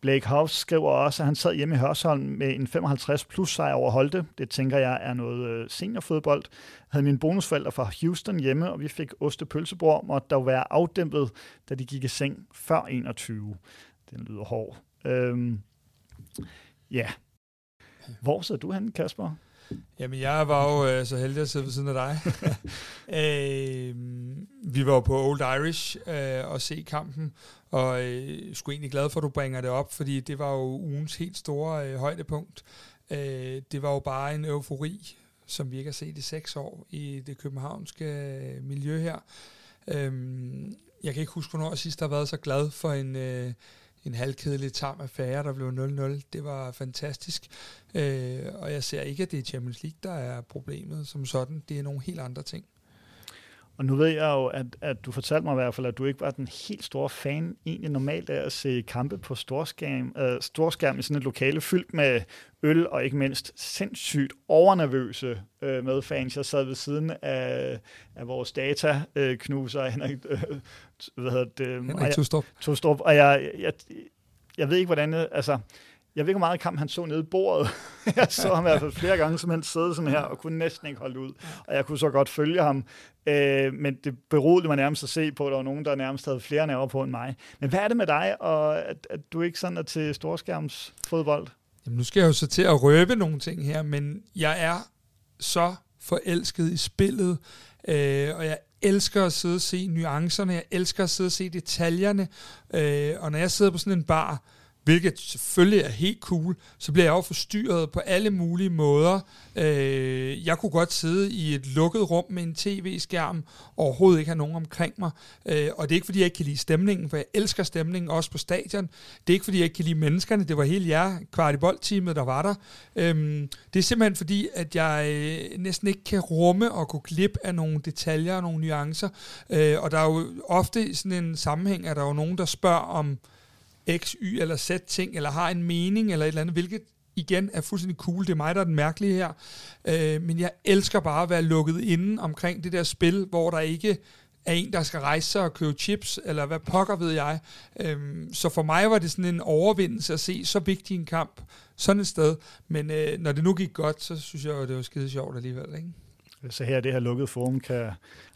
Blake House skriver også, at han sad hjemme i Hørsholm med en 55 plus sejr over Holte. Det tænker jeg er noget øh, seniorfodbold. Jeg havde mine bonusforældre fra Houston hjemme, og vi fik ostepølsebror, måtte dog være afdæmpet, da de gik i seng før 21. Den lyder hård. Øhm, ja. Hvor sidder du hen, Kasper?
Jamen, jeg var jo øh, så heldig at sidde ved siden af dig. øh, vi var på Old Irish øh, og se kampen, og øh, skulle egentlig glad for, at du bringer det op, fordi det var jo ugens helt store øh, højdepunkt. Øh, det var jo bare en eufori, som vi ikke har set i seks år i det københavnske øh, miljø her. Øh, jeg kan ikke huske, hvornår sidst har været så glad for en... Øh, en halvkedelig tam affære, der blev 0-0. Det var fantastisk. Øh, og jeg ser ikke, at det er Champions League, der er problemet som sådan. Det er nogle helt andre ting.
Og nu ved jeg jo, at, at du fortalte mig i hvert fald, at du ikke var den helt store fan egentlig normalt af at se kampe på storskærm, øh, storskærm i sådan et lokale fyldt med øl og ikke mindst sindssygt overnervøse øh, medfans. Jeg sad ved siden af, af vores dataknuser, øh, Henrik, øh, hvad hedder det?
Henrik Tostrup.
Tostrup, og jeg, jeg, jeg ved ikke, hvordan... Altså, jeg ved ikke, hvor meget kamp han så nede i bordet. jeg så ham i hvert fald flere gange, som han sad sådan her, og kunne næsten ikke holde ud. Og jeg kunne så godt følge ham. Øh, men det beroede mig nærmest at se på, at der var nogen, der nærmest havde flere nerver på end mig. Men hvad er det med dig, og at, at du ikke sådan er til storskærms fodbold?
Jamen, nu skal jeg jo så til at røbe nogle ting her, men jeg er så forelsket i spillet, øh, og jeg elsker at sidde og se nuancerne, jeg elsker at sidde og se detaljerne, øh, og når jeg sidder på sådan en bar, hvilket selvfølgelig er helt cool, så bliver jeg jo forstyrret på alle mulige måder. Øh, jeg kunne godt sidde i et lukket rum med en tv-skærm, og overhovedet ikke have nogen omkring mig. Øh, og det er ikke, fordi jeg ikke kan lide stemningen, for jeg elsker stemningen også på stadion. Det er ikke, fordi jeg ikke kan lide menneskerne, det var helt jer, kvartiboldteamet, i boldteamet, der var der. Øh, det er simpelthen fordi, at jeg øh, næsten ikke kan rumme og gå glip af nogle detaljer og nogle nuancer. Øh, og der er jo ofte i sådan en sammenhæng, at der er jo nogen, der spørger om, X, Y eller Z ting, eller har en mening eller et eller andet, hvilket igen er fuldstændig cool. Det er mig, der er den mærkelige her. Øh, men jeg elsker bare at være lukket inde omkring det der spil, hvor der ikke er en, der skal rejse sig og købe chips, eller hvad pokker ved jeg. Øhm, så for mig var det sådan en overvindelse at se så vigtig en kamp sådan et sted. Men øh, når det nu gik godt, så synes jeg, at det var skide sjovt alligevel. Ikke?
Så her det her lukkede forum kan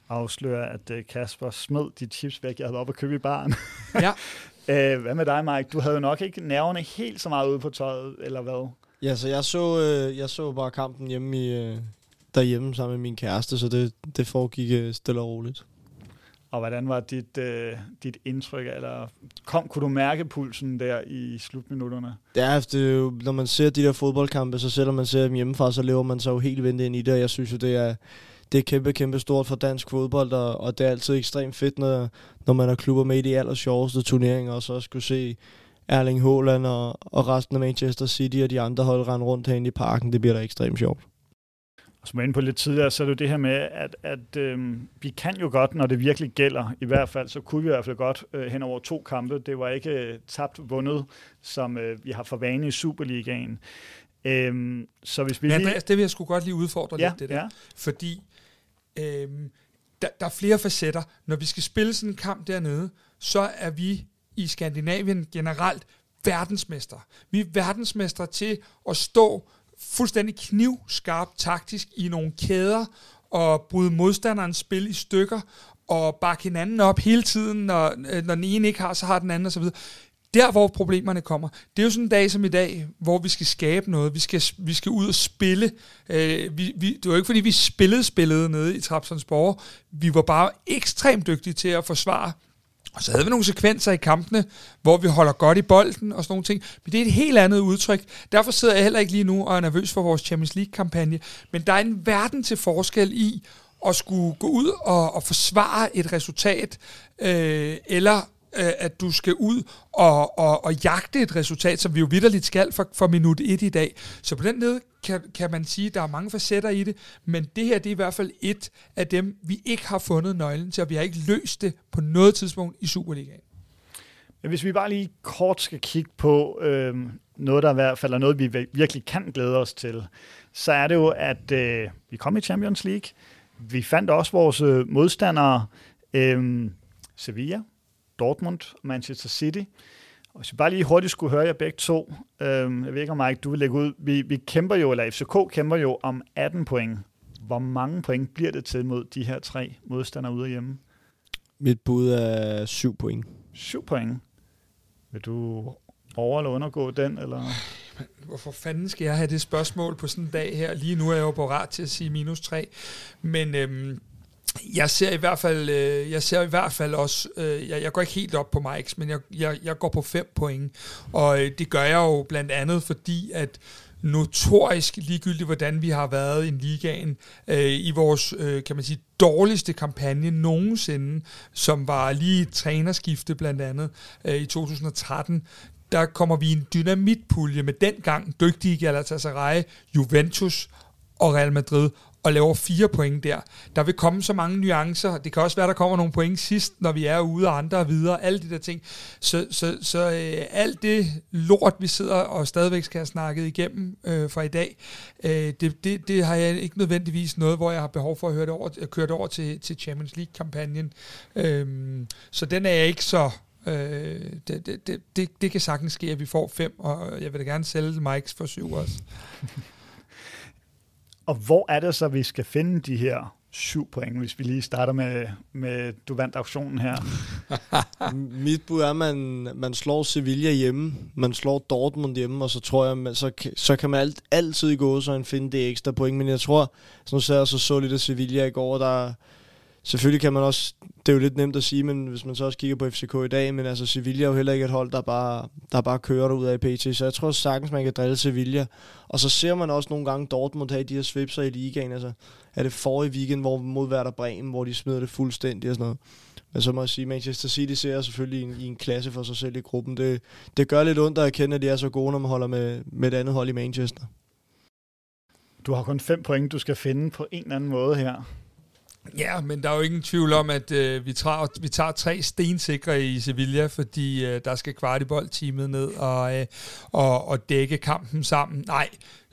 afsløre, at øh, Kasper smed de chips væk, jeg havde op at købe i baren.
Ja.
Øh, hvad med dig, Mike? Du havde jo nok ikke nerverne helt så meget ude på tøjet, eller hvad?
Ja, så jeg så, øh, jeg så bare kampen hjemme i, øh, derhjemme sammen med min kæreste, så det, det foregik øh, stille og roligt.
Og hvordan var dit, øh, dit indtryk, eller kom, kunne du mærke pulsen der i slutminutterne?
Ja, det er jo, når man ser de der fodboldkampe, så selvom man ser dem hjemmefra, så lever man så jo helt vendt ind i det, og jeg synes jo, det er, det er kæmpe, kæmpe stort for dansk fodbold, og, og det er altid ekstremt fedt, når, når man har klubber med i de aller sjoveste turneringer, og så skulle se Erling Haaland og, og resten af Manchester City og de andre hold rende rundt herinde i parken. Det bliver da ekstremt sjovt.
Og som jeg inde på lidt tidligere, så er det jo det her med, at, at øhm, vi kan jo godt, når det virkelig gælder. I hvert fald, så kunne vi i hvert fald godt øh, hen over to kampe. Det var ikke øh, tabt vundet, som øh, vi har for vane i Superligaen. Øhm, så hvis vi
Men Andreas, det vil jeg sgu godt lige udfordre
ja,
lidt, det der.
Ja.
Fordi øhm, der, der er flere facetter. Når vi skal spille sådan en kamp dernede, så er vi i Skandinavien generelt verdensmester. Vi er verdensmester til at stå fuldstændig knivskarpt taktisk i nogle kæder og bryde modstanderens spil i stykker og bakke hinanden op hele tiden, når, øh, når den ene ikke har, så har den anden osv. Der, hvor problemerne kommer, det er jo sådan en dag som i dag, hvor vi skal skabe noget, vi skal, vi skal ud og spille. Øh, vi, vi, det var ikke, fordi vi spillede spillet nede i Trapsonsborg. Vi var bare ekstremt dygtige til at forsvare og så havde vi nogle sekvenser i kampene, hvor vi holder godt i bolden og sådan nogle ting. Men det er et helt andet udtryk. Derfor sidder jeg heller ikke lige nu og er nervøs for vores Champions League-kampagne. Men der er en verden til forskel i at skulle gå ud og, og forsvare et resultat, øh, eller Øh, at du skal ud og, og, og jagte et resultat, som vi jo vidderligt skal for, for minut 1 i dag. Så på den led kan, kan man sige, at der er mange facetter i det, men det her det er i hvert fald et af dem, vi ikke har fundet nøglen til, og vi har ikke løst det på noget tidspunkt i Superligaen.
Men hvis vi bare lige kort skal kigge på øh, noget, der i hvert fald er noget, vi virkelig kan glæde os til, så er det jo, at øh, vi kom i Champions League. Vi fandt også vores øh, modstandere, øh, Sevilla, Dortmund og Manchester City. Og hvis vi bare lige hurtigt skulle høre jer begge to, øh, jeg ved ikke om Mike, du vil lægge ud, vi, vi kæmper jo, eller FCK kæmper jo om 18 point. Hvor mange point bliver det til mod de her tre modstandere ude hjemme?
Mit bud er 7 point.
7 point. Vil du over- eller undergå den, eller?
Hvorfor fanden skal jeg have det spørgsmål på sådan en dag her? Lige nu er jeg jo parat til at sige minus 3. Men øhm, jeg ser i hvert fald, øh, jeg ser i hvert fald også, øh, jeg, jeg går ikke helt op på Mikes, men jeg, jeg, jeg går på 5 point, og øh, det gør jeg jo blandt andet, fordi at notorisk ligegyldigt, hvordan vi har været i ligaen øh, i vores, øh, kan man sige, dårligste kampagne nogensinde, som var lige et trænerskifte blandt andet øh, i 2013, der kommer vi i en dynamitpulje med dengang dygtige Galatasaray, Juventus og Real Madrid, og laver fire point der. Der vil komme så mange nuancer. Det kan også være, der kommer nogle point sidst, når vi er ude og andre og videre. Alle de der ting. Så, så, så øh, alt det lort, vi sidder og stadigvæk skal have snakket igennem øh, fra i dag, øh, det, det, det har jeg ikke nødvendigvis noget, hvor jeg har behov for at høre det over, køre det over til, til Champions League-kampagnen. Øh, så den er jeg ikke så Øh, det, det, det, det, det kan sagtens ske, at vi får fem, og jeg vil da gerne sælge Mikes for syv også.
Og hvor er det så, vi skal finde de her syv point, hvis vi lige starter med, med du vandt auktionen her?
Mit bud er, at man, man slår Sevilla hjemme, man slår Dortmund hjemme, og så tror jeg, man, så, så kan man alt, altid gå så finde det ekstra point. Men jeg tror, sådan så jeg så så lidt af Sevilla i går, der selvfølgelig kan man også, det er jo lidt nemt at sige, men hvis man så også kigger på FCK i dag, men altså Sevilla er jo heller ikke et hold, der bare, der bare kører ud af PT, så jeg tror sagtens, man kan drille Sevilla. Og så ser man også nogle gange Dortmund have de her svipser i ligaen, altså er det forrige weekend, hvor mod Werder Bremen, hvor de smider det fuldstændig og sådan noget. Men så må jeg sige, Manchester City ser selvfølgelig i en, i en klasse for sig selv i gruppen. Det, det gør lidt ondt at erkende, at de er så gode, når man holder med, med et andet hold i Manchester.
Du har kun fem point, du skal finde på en eller anden måde her.
Ja, men der er jo ingen tvivl om, at øh, vi, tager, vi tager tre stensikre i Sevilla, fordi øh, der skal kvartiboldteamet ned og, øh, og, og dække kampen sammen. Nej,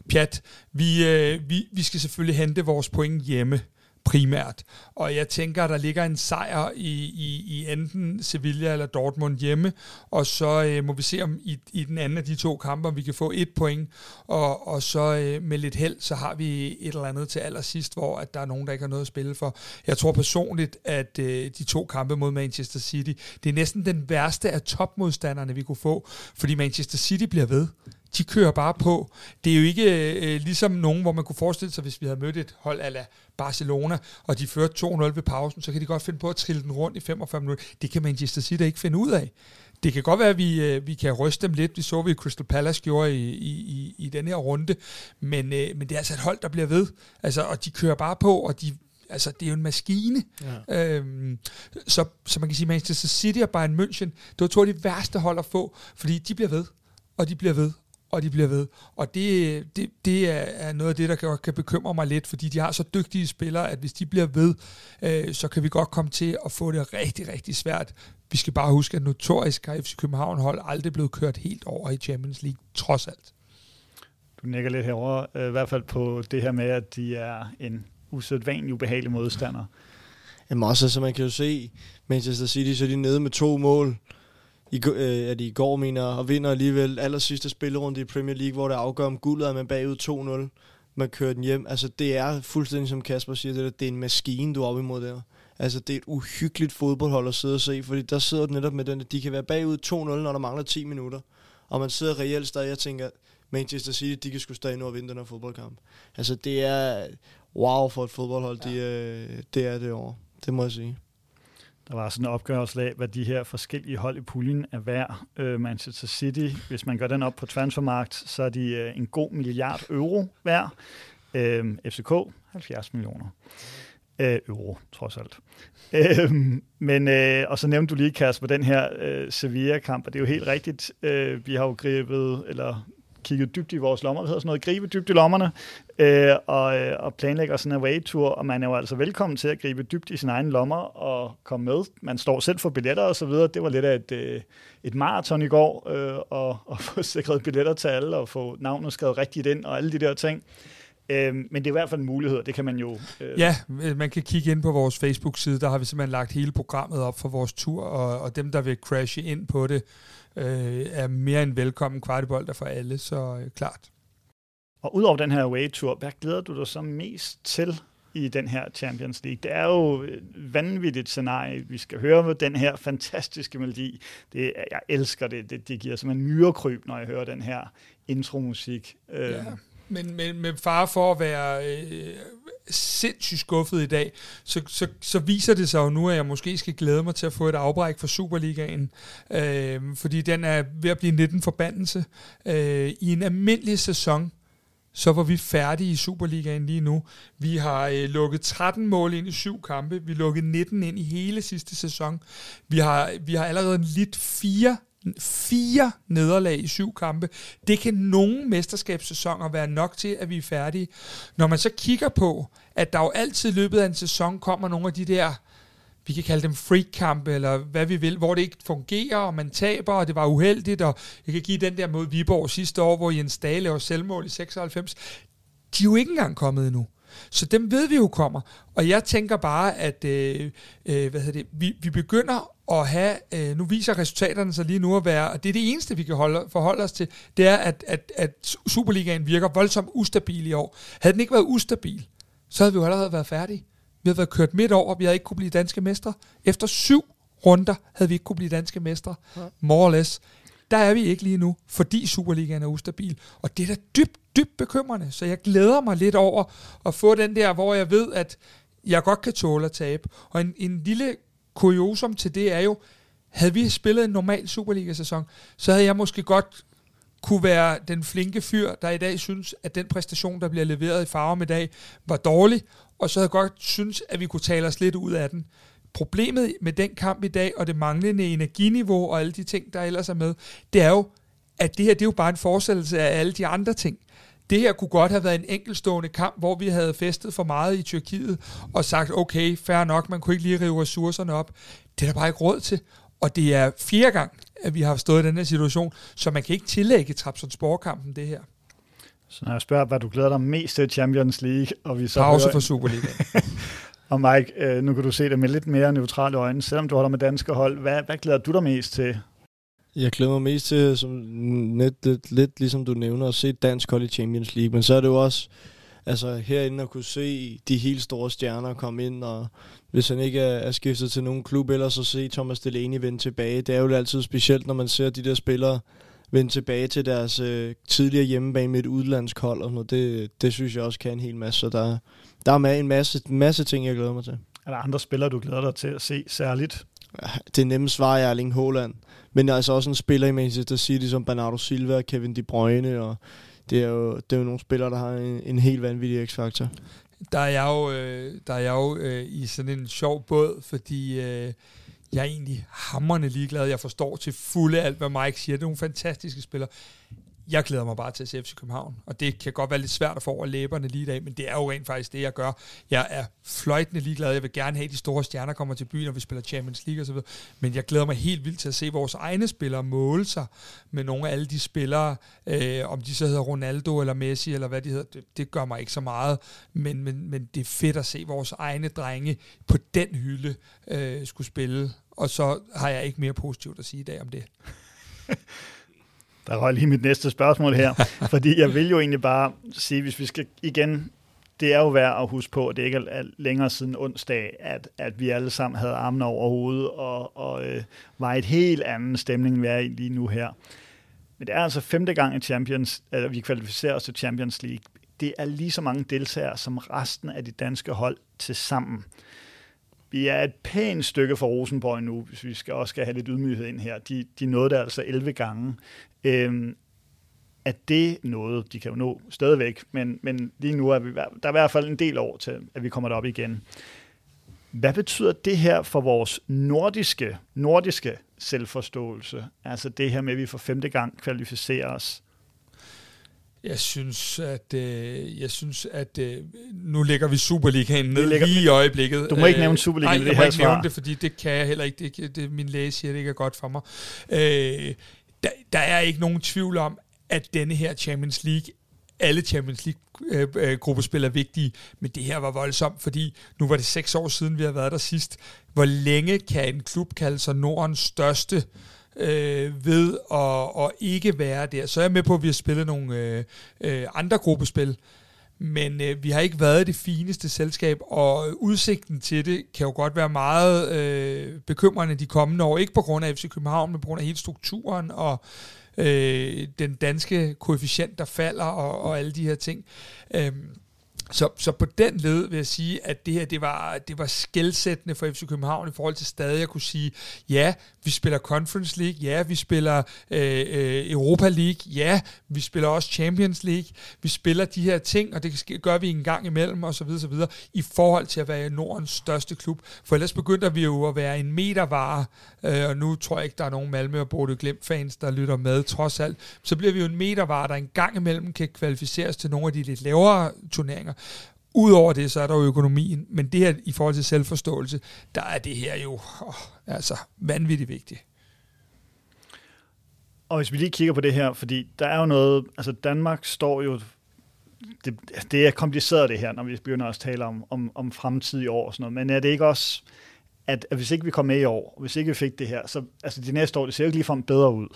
pjat. Vi, øh, vi, vi skal selvfølgelig hente vores point hjemme primært. Og jeg tænker, at der ligger en sejr i, i, i enten Sevilla eller Dortmund hjemme, og så øh, må vi se om i, i den anden af de to kampe, om vi kan få et point, og, og så øh, med lidt held, så har vi et eller andet til allersidst, hvor at der er nogen, der ikke har noget at spille for. Jeg tror personligt, at øh, de to kampe mod Manchester City, det er næsten den værste af topmodstanderne, vi kunne få, fordi Manchester City bliver ved de kører bare på. Det er jo ikke øh, ligesom nogen, hvor man kunne forestille sig, hvis vi havde mødt et hold ala Barcelona, og de førte 2-0 ved pausen, så kan de godt finde på at trille den rundt i 45 minutter. Det kan Manchester City ikke finde ud af. Det kan godt være, at vi, øh, vi kan ryste dem lidt. Det så vi, Crystal Palace gjorde i, i, i, i den her runde. Men, øh, men det er altså et hold, der bliver ved. Altså, og de kører bare på, og de, altså, det er jo en maskine. Ja. Øhm, så, så man kan sige, Manchester City og Bayern München, det var to af de værste hold at få, fordi de bliver ved, og de bliver ved, og de bliver ved. Og det, det, det er noget af det, der kan, kan bekymre mig lidt, fordi de har så dygtige spillere, at hvis de bliver ved, øh, så kan vi godt komme til at få det rigtig, rigtig svært. Vi skal bare huske, at notorisk har FC København hold aldrig blevet kørt helt over i Champions League, trods alt.
Du nikker lidt herover, øh, i hvert fald på det her med, at de er en usædvanlig ubehagelig modstander.
Jamen også, så man kan jo se, Manchester City, så er de nede med to mål i, øh, at de i går mener, og vinder alligevel aller sidste spillerunde i Premier League, hvor det afgør om guldet, er man bagud 2-0. Man kører den hjem. Altså, det er fuldstændig, som Kasper siger, det, der, det er en maskine, du er oppe imod der. Altså, det er et uhyggeligt fodboldhold at sidde og se, fordi der sidder du netop med den, at de kan være bagud 2-0, når der mangler 10 minutter. Og man sidder reelt stadig og tænker, Manchester City, de kan sgu stadig nå at vinde den her fodboldkamp. Altså, det er wow for et fodboldhold, ja. de, øh, det er det år. Det må jeg sige.
Der var sådan en opgørelse af, hvad de her forskellige hold i puljen er værd. Øh, Manchester City, hvis man gør den op på transfermarkt, så er de øh, en god milliard euro værd. Øh, FCK, 70 millioner øh, euro, trods alt. Øh, men, øh, og så nævnte du lige, Kasper, den her øh, Sevilla-kamp, og det er jo helt rigtigt. Øh, vi har jo grebet, eller kigget dybt i vores lommer, det hedder sådan noget, gribe dybt i lommerne, øh, og, øh, og planlægger sådan en away-tur, og man er jo altså velkommen til at gribe dybt i sine egne lommer og komme med. Man står selv for billetter og så videre. Det var lidt af et, øh, et maraton i går, øh, og, og få sikret billetter til alle, og få navnet skrevet rigtigt ind, og alle de der ting. Øh, men det er i hvert fald en mulighed, det kan man jo...
Øh... Ja, man kan kigge ind på vores Facebook-side, der har vi simpelthen lagt hele programmet op for vores tur, og, og dem, der vil crashe ind på det, øh, er mere end velkommen kvartibolder for alle, så øh, klart.
Og udover den her away-tur, hvad glæder du dig så mest til i den her Champions League. Det er jo et vanvittigt scenarie. Vi skal høre med den her fantastiske melodi. Det, jeg elsker det. Det, det giver simpelthen myrekryb, når jeg hører den her intromusik.
Ja, men, men med far for at være øh, sindssygt skuffet i dag, så, så, så viser det sig jo nu, at jeg måske skal glæde mig til at få et afbræk for Superligaen, øh, fordi den er ved at blive 19 forbandelse. Øh, I en almindelig sæson, så var vi færdige i Superligaen lige nu. Vi har øh, lukket 13 mål ind i syv kampe. Vi lukkede 19 ind i hele sidste sæson. Vi har, vi har allerede lidt fire fire nederlag i syv kampe. Det kan nogle mesterskabssæsoner være nok til, at vi er færdige. Når man så kigger på, at der jo altid i løbet af en sæson kommer nogle af de der vi kan kalde dem freak-kampe, eller hvad vi vil, hvor det ikke fungerer, og man taber, og det var uheldigt, og jeg kan give den der mod Viborg sidste år, hvor Jens Dage laver selvmål i 96. De er jo ikke engang kommet endnu. Så dem ved vi jo kommer. Og jeg tænker bare, at øh, øh, hvad hedder det, vi, vi begynder at have, øh, nu viser resultaterne sig lige nu at være, og det er det eneste, vi kan holde, forholde os til, det er, at, at, at Superligaen virker voldsomt ustabil i år. Havde den ikke været ustabil, så havde vi jo allerede været færdige. Vi havde været kørt midt over, vi havde ikke kunne blive danske mestre. Efter syv runder havde vi ikke kunne blive danske mestre. Ja. More or less. Der er vi ikke lige nu, fordi Superligaen er ustabil. Og det er da dybt, dybt bekymrende. Så jeg glæder mig lidt over at få den der, hvor jeg ved, at jeg godt kan tåle at tabe. Og en, en lille kuriosum til det er jo, havde vi spillet en normal Superliga-sæson, så havde jeg måske godt kunne være den flinke fyr, der i dag synes, at den præstation, der bliver leveret i Farum i dag, var dårlig, og så havde jeg godt synes, at vi kunne tale os lidt ud af den. Problemet med den kamp i dag, og det manglende energiniveau og alle de ting, der ellers er med, det er jo, at det her det er jo bare en forestillelse af alle de andre ting. Det her kunne godt have været en enkelstående kamp, hvor vi havde festet for meget i Tyrkiet og sagt, okay, fair nok, man kunne ikke lige rive ressourcerne op. Det er der bare ikke råd til. Og det er fjerde gang, at vi har stået i den her situation, så man kan ikke tillægge Trabzonspor-kampen det her.
Så når jeg spørger, hvad du glæder dig mest til Champions League, og vi så
Pause for Superliga.
og Mike, øh, nu kan du se det med lidt mere neutrale øjne. Selvom du holder med danske hold, hvad, hvad glæder du dig mest til?
Jeg glæder mig mest til, som net, lidt, lidt ligesom du nævner, at se dansk hold i Champions League. Men så er det jo også altså, herinde at kunne se de helt store stjerner komme ind, og hvis han ikke er, er skiftet til nogen klub, eller så se Thomas Delaney vende tilbage. Det er jo altid specielt, når man ser de der spillere vende tilbage til deres øh, tidligere hjemmebane med et udlandsk hold og noget. Det, det synes jeg også kan en hel masse. Så der, der er med en masse, masse ting, jeg glæder mig til.
Er der andre spillere, du glæder dig til at se særligt?
Det nemme svar er Erling Haaland. Men altså også en spiller i Manchester City som Bernardo Silva, og Kevin De Bruyne, og det er jo, det er jo nogle spillere, der har en, en helt vanvittig x-faktor.
Der er jeg jo, øh, der er jeg jo øh, i sådan en sjov båd, fordi øh, jeg er egentlig hammerne ligeglad. Jeg forstår til fulde alt, hvad Mike siger. Det er nogle fantastiske spillere jeg glæder mig bare til at se FC København, og det kan godt være lidt svært at få over læberne lige i dag, men det er jo rent faktisk det, jeg gør. Jeg er fløjtende ligeglad. Jeg vil gerne have, at de store stjerner kommer til byen, når vi spiller Champions League osv., men jeg glæder mig helt vildt til at se vores egne spillere måle sig med nogle af alle de spillere, øh, om de så hedder Ronaldo eller Messi, eller hvad de hedder, det, det gør mig ikke så meget, men, men, men det er fedt at se vores egne drenge på den hylde øh, skulle spille, og så har jeg ikke mere positivt at sige i dag om det.
Der røg lige mit næste spørgsmål her, fordi jeg vil jo egentlig bare sige, hvis vi skal igen, det er jo værd at huske på, at det ikke er længere siden onsdag, at, at vi alle sammen havde armene over hovedet og, og øh, var et helt anden stemning, vi er i lige nu her. Men det er altså femte gang i Champions, eller vi kvalificerer os til Champions League. Det er lige så mange deltagere som resten af de danske hold til sammen. Vi er et pænt stykke fra Rosenborg nu, hvis vi skal også skal have lidt ydmyghed ind her. De, de nåede det altså 11 gange. Øhm, at det noget, de kan jo nå stadigvæk, men, men lige nu er vi, der er i hvert fald en del år til, at vi kommer derop igen. Hvad betyder det her for vores nordiske, nordiske selvforståelse? Altså det her med, at vi for femte gang kvalificerer os
jeg synes, at, øh, jeg synes, at øh, nu lægger vi Superligaen ned lægger, lige i øjeblikket.
Du må ikke nævne Superligaen
øh, det her jeg må ikke nævne det, fordi det kan jeg heller ikke. Det, det, min læge siger, det ikke er godt for mig. Øh, der, der er ikke nogen tvivl om, at denne her Champions League alle Champions League-gruppespil øh, øh er vigtige, men det her var voldsomt, fordi nu var det seks år siden, vi har været der sidst. Hvor længe kan en klub kalde sig Nordens største øh, ved at, at ikke være der. Så er jeg med på, at vi har spillet nogle øh, øh, andre gruppespil, men øh, vi har ikke været det fineste selskab, og udsigten til det kan jo godt være meget øh, bekymrende de kommende år. Ikke på grund af FC København, men på grund af hele strukturen og øh, den danske koefficient, der falder, og, og alle de her ting. Øh, så, så på den led vil jeg sige, at det her det var, det var skældsættende for FC København i forhold til stadig at kunne sige, ja, vi spiller Conference League, ja, vi spiller øh, øh, Europa League, ja, vi spiller også Champions League, vi spiller de her ting, og det gør vi en gang imellem, og så videre, så videre, i forhold til at være Nordens største klub. For ellers begynder vi jo at være en metervare, øh, og nu tror jeg ikke, der er nogen Malmø og Bordeaux Glimt fans, der lytter med, trods alt. Så bliver vi jo en metervare, der en gang imellem kan kvalificeres til nogle af de lidt lavere turneringer. Udover det, så er der jo økonomien, men det her i forhold til selvforståelse, der er det her jo oh, altså vanvittigt vigtigt.
Og hvis vi lige kigger på det her, fordi der er jo noget, altså Danmark står jo, det, det er kompliceret det her, når vi begynder at tale om, om, om fremtidige år og sådan noget, men er det ikke også, at, at hvis ikke vi kom med i år, hvis ikke vi fik det her, så altså de næste år, det ser jo ikke ligefrem bedre ud.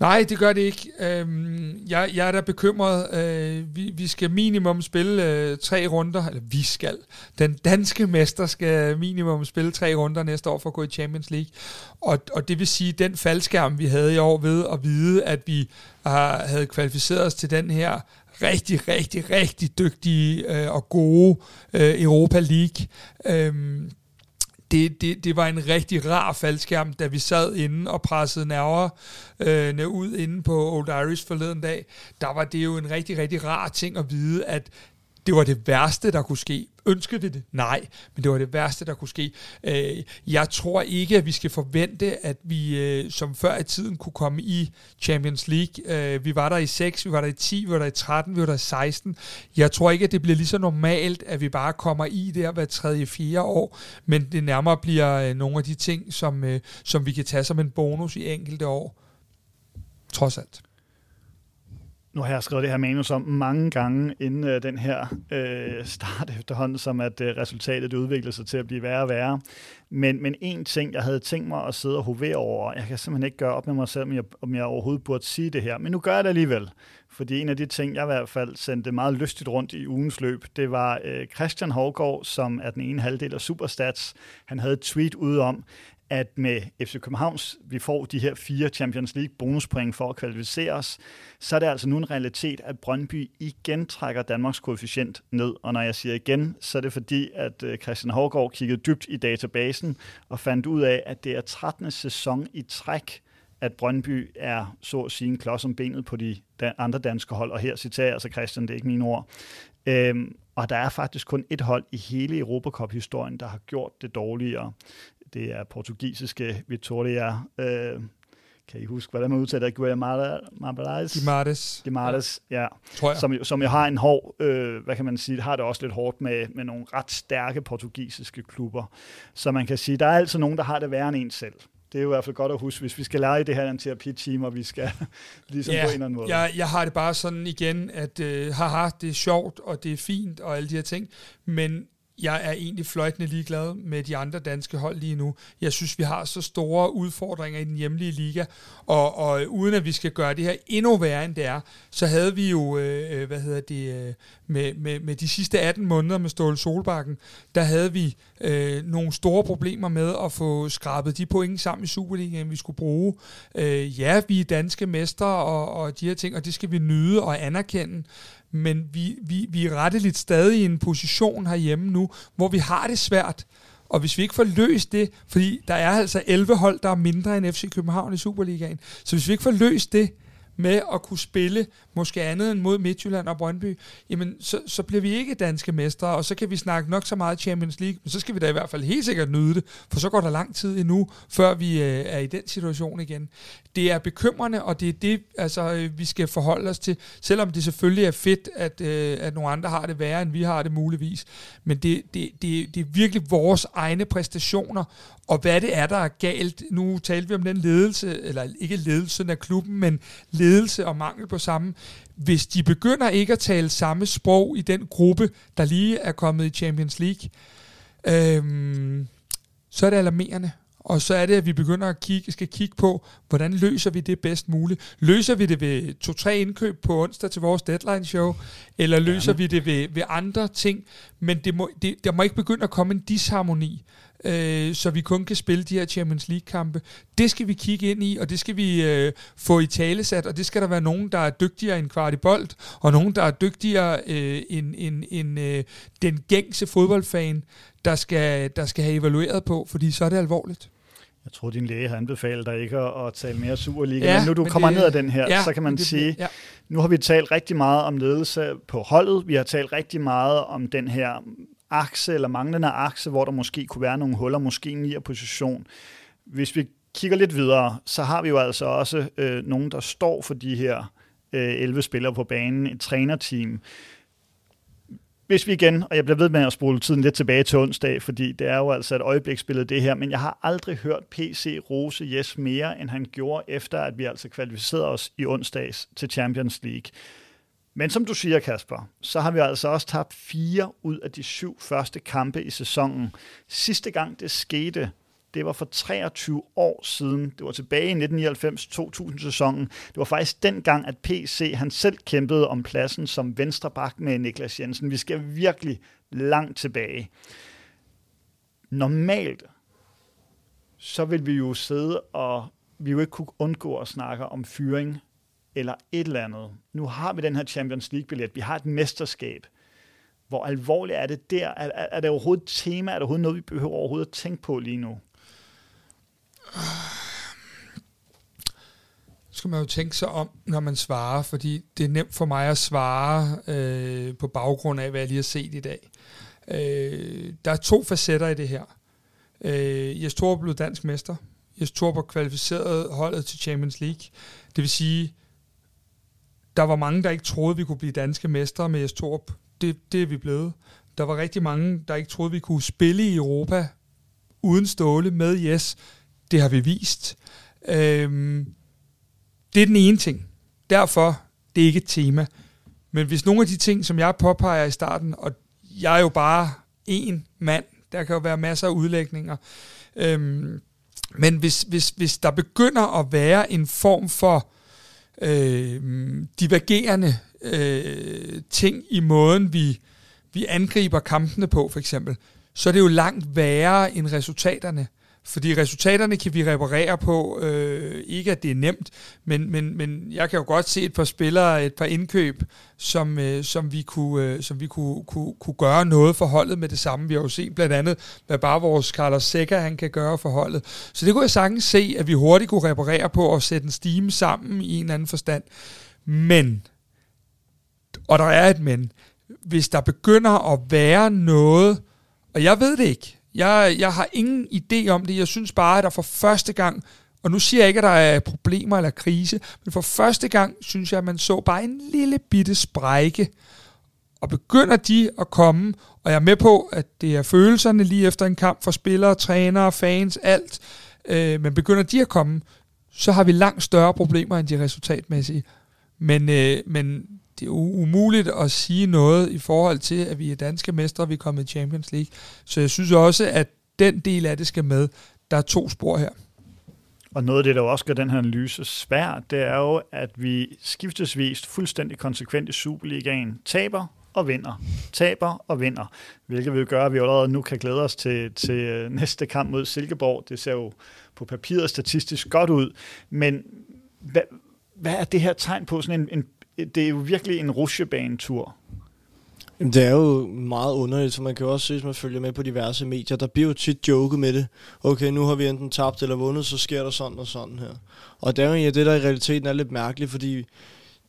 Nej, det gør det ikke. Øhm, jeg, jeg er da bekymret. Øh, vi, vi skal minimum spille øh, tre runder, eller vi skal. Den danske mester skal minimum spille tre runder næste år for at gå i Champions League. Og, og det vil sige, den faldskærm, vi havde i år ved at vide, at vi har, havde kvalificeret os til den her rigtig, rigtig, rigtig dygtige øh, og gode øh, Europa League. Øh, det, det, det var en rigtig rar faldskærm, da vi sad inde og pressede nerver øh, ud inde på Old Irish forleden dag. Der var det jo en rigtig, rigtig rar ting at vide, at det var det værste, der kunne ske. Ønskede vi det? Nej, men det var det værste, der kunne ske. Øh, jeg tror ikke, at vi skal forvente, at vi øh, som før i tiden kunne komme i Champions League. Øh, vi var der i 6, vi var der i 10, vi var der i 13, vi var der i 16. Jeg tror ikke, at det bliver lige så normalt, at vi bare kommer i der hver tredje, fjerde år, men det nærmere bliver øh, nogle af de ting, som, øh, som vi kan tage som en bonus i enkelte år. Trods alt
nu har jeg skrevet det her manus om mange gange inden øh, den her øh, start efterhånden, som at øh, resultatet udviklede udvikler sig til at blive værre og værre. Men, men en ting, jeg havde tænkt mig at sidde og hovere over, jeg kan simpelthen ikke gøre op med mig selv, om jeg, om jeg overhovedet burde sige det her, men nu gør jeg det alligevel. Fordi en af de ting, jeg i hvert fald sendte meget lystigt rundt i ugens løb, det var øh, Christian Hårgaard, som er den ene halvdel af Superstats. Han havde et tweet ude om, at med FC Københavns, vi får de her fire Champions League bonuspoint for at kvalificere os, så er det altså nu en realitet, at Brøndby igen trækker Danmarks koefficient ned. Og når jeg siger igen, så er det fordi, at øh, Christian Hårgaard kiggede dybt i databasen og fandt ud af, at det er 13. sæson i træk, at Brøndby er så at sige en klods om benet på de andre danske hold, og her citerer jeg altså Christian, det er ikke mine ord. Øhm, og der er faktisk kun et hold i hele Europacup-historien, der har gjort det dårligere. Det er portugisiske Vitoria. Øh, kan I huske, hvordan man udtaler det? Guilherme
Guimarães.
Guimarães, ja. Tror jeg. Som, som jo har en hård, øh, hvad kan man sige, har det også lidt hårdt med, med nogle ret stærke portugisiske klubber. Så man kan sige, der er altid nogen, der har det værre end en selv det er jo i hvert fald godt at huske, hvis vi skal lære det her en terapi-team, og vi skal ligesom ja, på en eller anden måde.
Jeg, jeg har det bare sådan igen, at øh, haha, det er sjovt, og det er fint, og alle de her ting, men jeg er egentlig fløjtende ligeglad med de andre danske hold lige nu. Jeg synes, vi har så store udfordringer i den hjemlige liga, og, og uden at vi skal gøre det her endnu værre end det er, så havde vi jo, øh, øh hvad hedder det, øh, med, med, med de sidste 18 måneder med Ståle Solbakken, der havde vi øh, nogle store problemer med at få skrabet de point sammen i Superligaen, vi skulle bruge. Øh, ja, vi er danske mestre og, og de her ting, og det skal vi nyde og anerkende, men vi, vi, vi er retteligt stadig i en position herhjemme nu, hvor vi har det svært. Og hvis vi ikke får løst det, fordi der er altså 11 hold, der er mindre end FC København i Superligaen, så hvis vi ikke får løst det, med at kunne spille måske andet end mod Midtjylland og Brøndby, jamen så, så bliver vi ikke danske mestre, og så kan vi snakke nok så meget Champions League, men så skal vi da i hvert fald helt sikkert nyde det, for så går der lang tid endnu, før vi øh, er i den situation igen. Det er bekymrende, og det er det, altså, øh, vi skal forholde os til, selvom det selvfølgelig er fedt, at, øh, at nogle andre har det værre, end vi har det muligvis, men det, det, det, det er virkelig vores egne præstationer, og hvad det er, der er galt. Nu talte vi om den ledelse, eller ikke ledelsen af klubben, men ledelse og mangel på samme. Hvis de begynder ikke at tale samme sprog i den gruppe, der lige er kommet i Champions League, øhm, så er det alarmerende. Og så er det, at vi begynder at kigge, skal kigge på, hvordan løser vi det bedst muligt. Løser vi det ved to-tre indkøb på onsdag til vores deadline show, eller løser Gerne. vi det ved, ved andre ting, men det må, det, der må ikke begynde at komme en disharmoni. Øh, så vi kun kan spille de her Champions League-kampe. Det skal vi kigge ind i, og det skal vi øh, få i talesat, og det skal der være nogen, der er dygtigere end bold, og nogen, der er dygtigere øh, end, end, end øh, den gængse fodboldfan, der skal, der skal have evalueret på, fordi så er det alvorligt.
Jeg tror, din læge har anbefalet dig ikke at, at tale mere Superliga, ja, men nu du men kommer det, ned af den her, ja, så kan man det, sige, ja. nu har vi talt rigtig meget om ledelse på holdet, vi har talt rigtig meget om den her akse eller manglende akse, hvor der måske kunne være nogle huller, måske en position. Hvis vi kigger lidt videre, så har vi jo altså også øh, nogen, der står for de her øh, 11 spillere på banen, et trænerteam. Hvis vi igen, og jeg bliver ved med at spole tiden lidt tilbage til onsdag, fordi det er jo altså et øjebliksbillede det her, men jeg har aldrig hørt PC rose Jes mere, end han gjorde efter, at vi altså kvalificerede os i onsdags til Champions League. Men som du siger, Kasper, så har vi altså også tabt fire ud af de syv første kampe i sæsonen. Sidste gang det skete, det var for 23 år siden. Det var tilbage i 1999-2000 sæsonen. Det var faktisk den gang, at PC han selv kæmpede om pladsen som venstreback med Niklas Jensen. Vi skal virkelig langt tilbage. Normalt, så vil vi jo sidde og vi jo ikke kunne undgå at snakke om fyring eller et eller andet. Nu har vi den her Champions League-billet, vi har et mesterskab. Hvor alvorligt er det der? Er, er, er det overhovedet et tema? Er det overhovedet noget, vi behøver overhovedet at tænke på lige nu?
skal man jo tænke sig om, når man svarer, fordi det er nemt for mig at svare øh, på baggrund af, hvad jeg lige har set i dag. Øh, der er to facetter i det her. Øh, Jes Torp blev dansk mester. Jes Torp har kvalificeret holdet til Champions League. Det vil sige, der var mange, der ikke troede, vi kunne blive danske mestre med Estorp. Det, det er vi blevet. Der var rigtig mange, der ikke troede, vi kunne spille i Europa uden Ståle med Yes. Det har vi vist. Øhm, det er den ene ting. Derfor, det er ikke et tema. Men hvis nogle af de ting, som jeg påpeger i starten, og jeg er jo bare en mand, der kan jo være masser af udlægninger, øhm, men hvis, hvis, hvis der begynder at være en form for øh, divergerende øh, ting i måden, vi, vi angriber kampene på, for eksempel, så er det jo langt værre end resultaterne. Fordi resultaterne kan vi reparere på. Øh, ikke at det er nemt, men, men, men jeg kan jo godt se et par spillere, et par indkøb, som, øh, som vi, kunne, øh, som vi kunne, kunne, kunne gøre noget for holdet med det samme. Vi har jo set blandt andet, hvad bare vores Carlos Seca han kan gøre for holdet. Så det kunne jeg sagtens se, at vi hurtigt kunne reparere på og sætte en stime sammen i en eller anden forstand. Men, og der er et men, hvis der begynder at være noget, og jeg ved det ikke, jeg, jeg har ingen idé om det. Jeg synes bare, at der for første gang, og nu siger jeg ikke, at der er problemer eller krise, men for første gang synes jeg, at man så bare en lille bitte sprække. Og begynder de at komme, og jeg er med på, at det er følelserne lige efter en kamp for spillere, trænere, fans, alt, øh, men begynder de at komme, så har vi langt større problemer end de resultatmæssige. Men, øh, men det er umuligt at sige noget i forhold til, at vi er danske mestre, vi er kommet i Champions League. Så jeg synes også, at den del af det skal med. Der er to spor her.
Og noget af det, der også gør den her analyse svær, det er jo, at vi skiftesvis fuldstændig konsekvent i Superligaen taber og vinder. Taber og vinder. Hvilket vil gøre, at vi allerede nu kan glæde os til, til øh, næste kamp mod Silkeborg. Det ser jo på papiret statistisk godt ud. Men hvad, hvad er det her tegn på sådan en, en det er jo virkelig en rusjebanetur.
Det er jo meget underligt, så man kan jo også se, hvis man følger med på diverse medier, der bliver jo tit joket med det. Okay, nu har vi enten tabt eller vundet, så sker der sådan og sådan her. Og det er jo ja, det, der i realiteten er lidt mærkeligt, fordi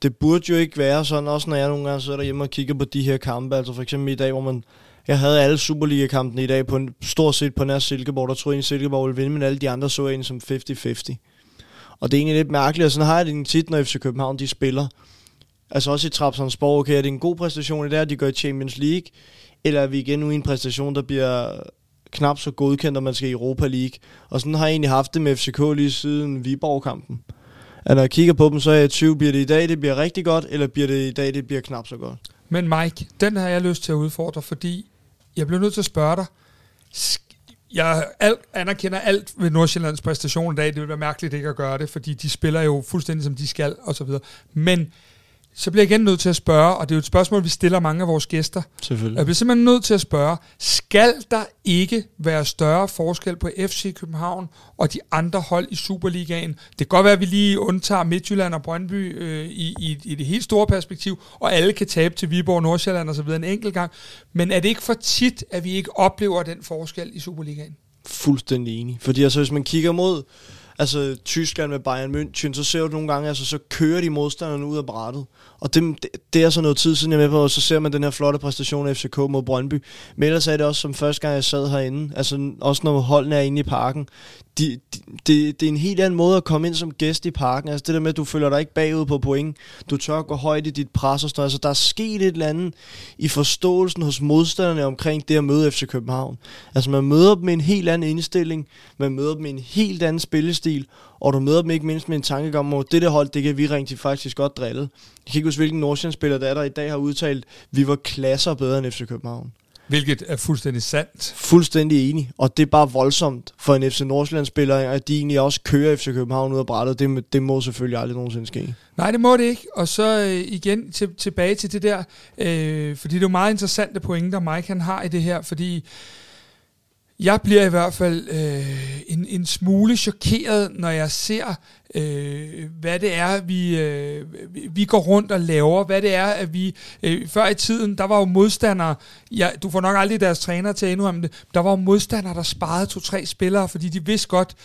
det burde jo ikke være sådan, også når jeg nogle gange sidder derhjemme og kigger på de her kampe, altså for eksempel i dag, hvor man jeg havde alle Superliga-kampene i dag på en, stort set på nær Silkeborg, der troede jeg, at Silkeborg ville vinde, men alle de andre så en som 50-50. Og det er egentlig lidt mærkeligt, og sådan har jeg det tit, når FC København de spiller. Altså også i Trabzonsborg, okay, er det en god præstation i det, her, de gør Champions League, eller er vi igen nu i en præstation, der bliver knap så godkendt, når man skal i Europa League. Og sådan har jeg egentlig haft det med FCK lige siden Viborg-kampen. At når jeg kigger på dem, så er jeg i tvivl, bliver det i dag, det bliver rigtig godt, eller bliver det i dag, det bliver knap så godt.
Men Mike, den har jeg lyst til at udfordre, fordi jeg bliver nødt til at spørge dig, jeg alt, anerkender alt ved Nordsjællands præstation i dag. Det vil være mærkeligt ikke at gøre det, fordi de spiller jo fuldstændig som de skal, og så videre. Men så bliver jeg igen nødt til at spørge, og det er jo et spørgsmål, vi stiller mange af vores gæster.
Selvfølgelig.
Jeg bliver simpelthen nødt til at spørge, skal der ikke være større forskel på FC København og de andre hold i Superligaen? Det kan godt være, at vi lige undtager Midtjylland og Brøndby øh, i, i, i det helt store perspektiv, og alle kan tabe til Viborg, Nordsjælland osv. en enkelt gang. Men er det ikke for tit, at vi ikke oplever den forskel i Superligaen?
Fuldstændig enig. Fordi altså, hvis man kigger mod altså Tyskland med Bayern München, så ser du nogle gange, altså så kører de modstanderne ud af brættet. Og det, det, det er så noget tid siden, jeg er med på, og så ser man den her flotte præstation af FCK mod Brøndby. Men ellers er det også som første gang, jeg sad herinde, altså også når holdene er inde i parken, de, de, det, det er en helt anden måde at komme ind som gæst i parken. Altså det der med, at du føler dig ikke bagud på point. Du tør gå højt i dit pres og sådan Altså der er sket et eller andet i forståelsen hos modstanderne omkring det at møde FC København. Altså man møder dem med en helt anden indstilling. Man møder dem med en helt anden spillestil. Og du møder dem ikke mindst med en tankegang om, at det der hold, det kan vi rigtig faktisk godt drille. Jeg kan ikke huske, hvilken Nordsjælland-spiller der er, der i dag har udtalt, at vi var klasser bedre end FC København.
Hvilket er fuldstændig sandt.
Fuldstændig enig. Og det er bare voldsomt for en FC Nordsjælland-spiller, at de egentlig også kører FC København ud af brættet. Det, det må selvfølgelig aldrig nogensinde ske.
Nej, det må det ikke. Og så øh, igen til, tilbage til det der, øh, fordi det er jo meget interessante pointer, Mike han har i det her, fordi jeg bliver i hvert fald øh, en, en smule chokeret, når jeg ser, øh, hvad det er, vi, øh, vi går rundt og laver. Hvad det er, at vi... Øh, før i tiden, der var jo modstandere... Ja, du får nok aldrig deres træner til at indrømme det. Der var jo modstandere, der sparede to-tre spillere, fordi de vidste godt,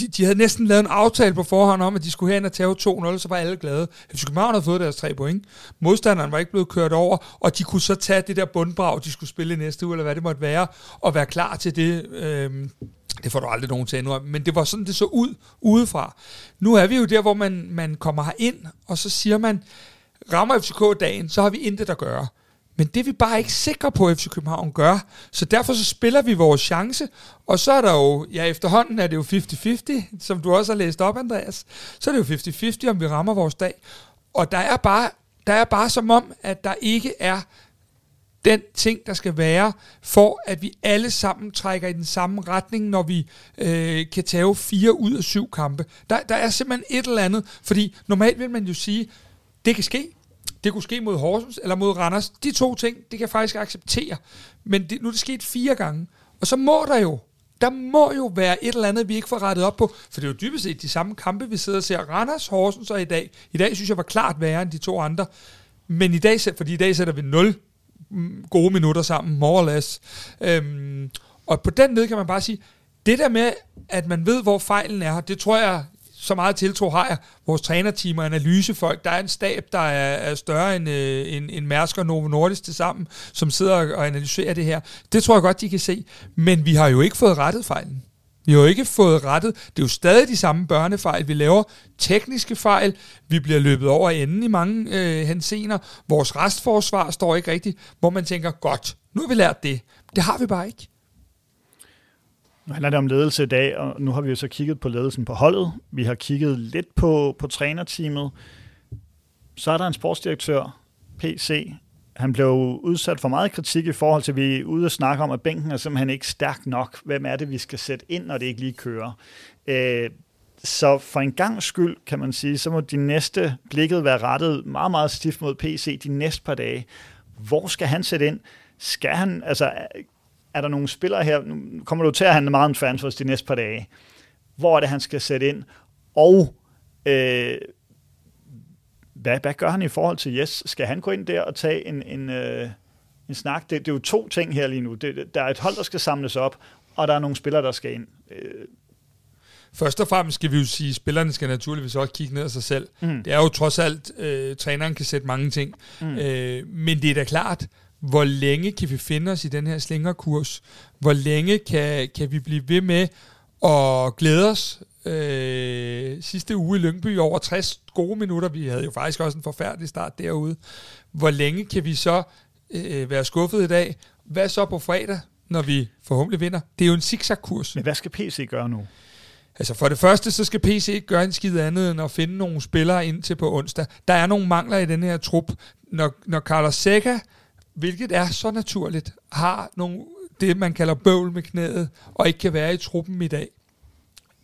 de, de havde næsten lavet en aftale på forhånd om, at de skulle herind og tage 2-0, så var alle glade. FC København havde fået deres tre point. Modstanderen var ikke blevet kørt over, og de kunne så tage det der bundbrag, de skulle spille næste uge, eller hvad det måtte være, og være klar til det. Øhm, det får du aldrig nogen til at men det var sådan, det så ud udefra. Nu er vi jo der, hvor man, man kommer ind, og så siger man, rammer FCK dagen, så har vi intet at gøre. Men det er vi bare ikke sikre på, at FC København gør. Så derfor så spiller vi vores chance, og så er der jo, ja efterhånden er det jo 50-50, som du også har læst op, Andreas. Så er det jo 50-50, om vi rammer vores dag. Og der er bare, der er bare som om, at der ikke er den ting, der skal være, for at vi alle sammen trækker i den samme retning, når vi øh, kan tage fire ud af syv kampe. Der, der er simpelthen et eller andet, fordi normalt vil man jo sige, det kan ske, det kunne ske mod Horsens eller mod Randers. De to ting, det kan jeg faktisk acceptere. Men det, nu er det sket fire gange. Og så må der jo, der må jo være et eller andet, vi ikke får rettet op på. For det er jo dybest set de samme kampe, vi sidder og ser. Randers, Horsens og i dag. I dag synes jeg var klart værre end de to andre. Men i dag, fordi i dag sætter vi 0 mm, gode minutter sammen, more or less. Øhm, og på den måde kan man bare sige, det der med, at man ved, hvor fejlen er, det tror jeg, så meget tiltro har jeg. Vores trænerteam og analysefolk, der er en stab, der er, er større end, øh, end, end Mærsk og Novo Nordisk til sammen, som sidder og analyserer det her. Det tror jeg godt, de kan se. Men vi har jo ikke fået rettet fejlen. Vi har jo ikke fået rettet. Det er jo stadig de samme børnefejl, vi laver. Tekniske fejl. Vi bliver løbet over enden i mange øh, hensener. Vores restforsvar står ikke rigtigt, hvor man tænker, godt, nu har vi lært det. Det har vi bare ikke.
Nu handler det om ledelse i dag, og nu har vi jo så kigget på ledelsen på holdet. Vi har kigget lidt på, på trænerteamet. Så er der en sportsdirektør, PC. Han blev udsat for meget kritik i forhold til, at vi er ude og snakke om, at bænken er simpelthen ikke stærk nok. Hvem er det, vi skal sætte ind, når det ikke lige kører? Øh, så for en gang skyld, kan man sige, så må de næste blikket være rettet meget, meget stift mod PC de næste par dage. Hvor skal han sætte ind? Skal han, altså, er der nogle spillere her, nu kommer du til at handle meget om transfers de næste par dage, hvor er det, han skal sætte ind, og øh, hvad, hvad gør han i forhold til Yes? Skal han gå ind der og tage en, en, øh, en snak? Det, det er jo to ting her lige nu. Det, der er et hold, der skal samles op, og der er nogle spillere, der skal ind. Øh,
Først og fremmest skal vi jo sige, at spillerne skal naturligvis også kigge ned af sig selv. Mm. Det er jo trods alt, øh, træneren kan sætte mange ting. Mm. Øh, men det er da klart, hvor længe kan vi finde os i den her slingerkurs? Hvor længe kan, kan vi blive ved med at glæde os? Øh, sidste uge i Lyngby over 60 gode minutter. Vi havde jo faktisk også en forfærdelig start derude. Hvor længe kan vi så øh, være skuffet i dag? Hvad så på fredag, når vi forhåbentlig vinder? Det er jo en zigzag-kurs.
Men hvad skal PC gøre nu?
Altså for det første, så skal PC ikke gøre en skid andet end at finde nogle spillere ind til på onsdag. Der er nogle mangler i den her trup. Når, når Carlos Seca hvilket er så naturligt, har nogle, det, man kalder bøvl med knæet, og ikke kan være i truppen i dag,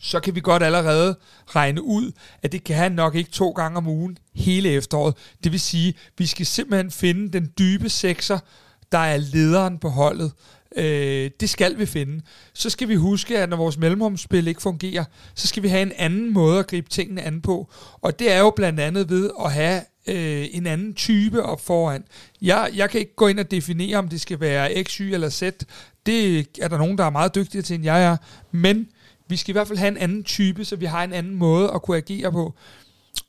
så kan vi godt allerede regne ud, at det kan han nok ikke to gange om ugen hele efteråret. Det vil sige, vi skal simpelthen finde den dybe sekser, der er lederen på holdet. Øh, det skal vi finde. Så skal vi huske, at når vores mellemrumsspil ikke fungerer, så skal vi have en anden måde at gribe tingene an på. Og det er jo blandt andet ved at have øh, en anden type op foran. Jeg, jeg kan ikke gå ind og definere, om det skal være X, Y eller Z. Det er der nogen, der er meget dygtigere til, end jeg er. Men vi skal i hvert fald have en anden type, så vi har en anden måde at kunne agere på.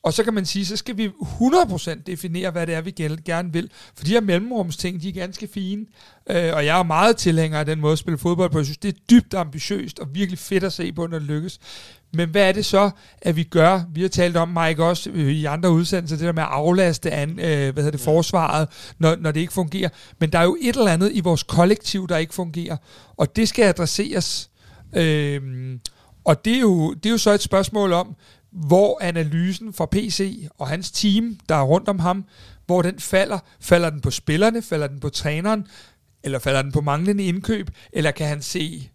Og så kan man sige, så skal vi 100% definere, hvad det er, vi gerne vil. For de her mellemrumsting, de er ganske fine. Øh, og jeg er meget tilhænger af den måde at spille fodbold på. Jeg synes, det er dybt ambitiøst og virkelig fedt at se på, når det lykkes. Men hvad er det så, at vi gør? Vi har talt om, Mike, også i andre udsendelser, det der med at aflaste an, øh, hvad hedder det, forsvaret, når, når det ikke fungerer. Men der er jo et eller andet i vores kollektiv, der ikke fungerer. Og det skal adresseres. Øh, og det er, jo, det er jo så et spørgsmål om, hvor analysen fra PC og hans team, der er rundt om ham, hvor den falder. Falder den på spillerne? Falder den på træneren? Eller falder den på manglende indkøb? Eller kan han se...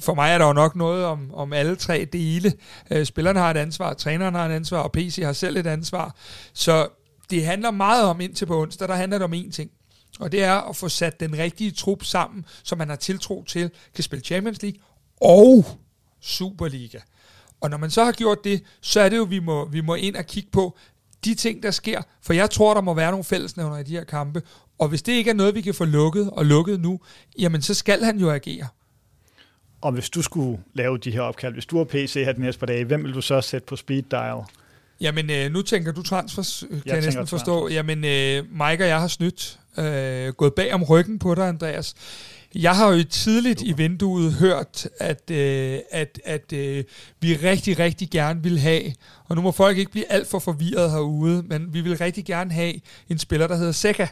For mig er der jo nok noget om, om alle tre dele. Øh, spillerne har et ansvar, træneren har et ansvar, og PC har selv et ansvar. Så det handler meget om indtil på onsdag, der handler det om én ting. Og det er at få sat den rigtige trup sammen, som man har tiltro til, kan spille Champions League og Superliga. Og når man så har gjort det, så er det jo, vi må, vi må ind og kigge på de ting, der sker. For jeg tror, der må være nogle fællesnævner i de her kampe. Og hvis det ikke er noget, vi kan få lukket og lukket nu, jamen så skal han jo agere.
Og hvis du skulle lave de her opkald, hvis du har PC her de næste par dage, hvem vil du så sætte på speed dial?
Jamen, øh, nu tænker du transfers, kan jeg, jeg næsten forstå. Transfers. Jamen, øh, Mike og jeg har snydt, øh, gået bag om ryggen på dig, Andreas. Jeg har jo tidligt i vinduet hørt, at, øh, at, at øh, vi rigtig, rigtig gerne vil have, og nu må folk ikke blive alt for forvirret herude, men vi vil rigtig gerne have en spiller, der hedder Seca.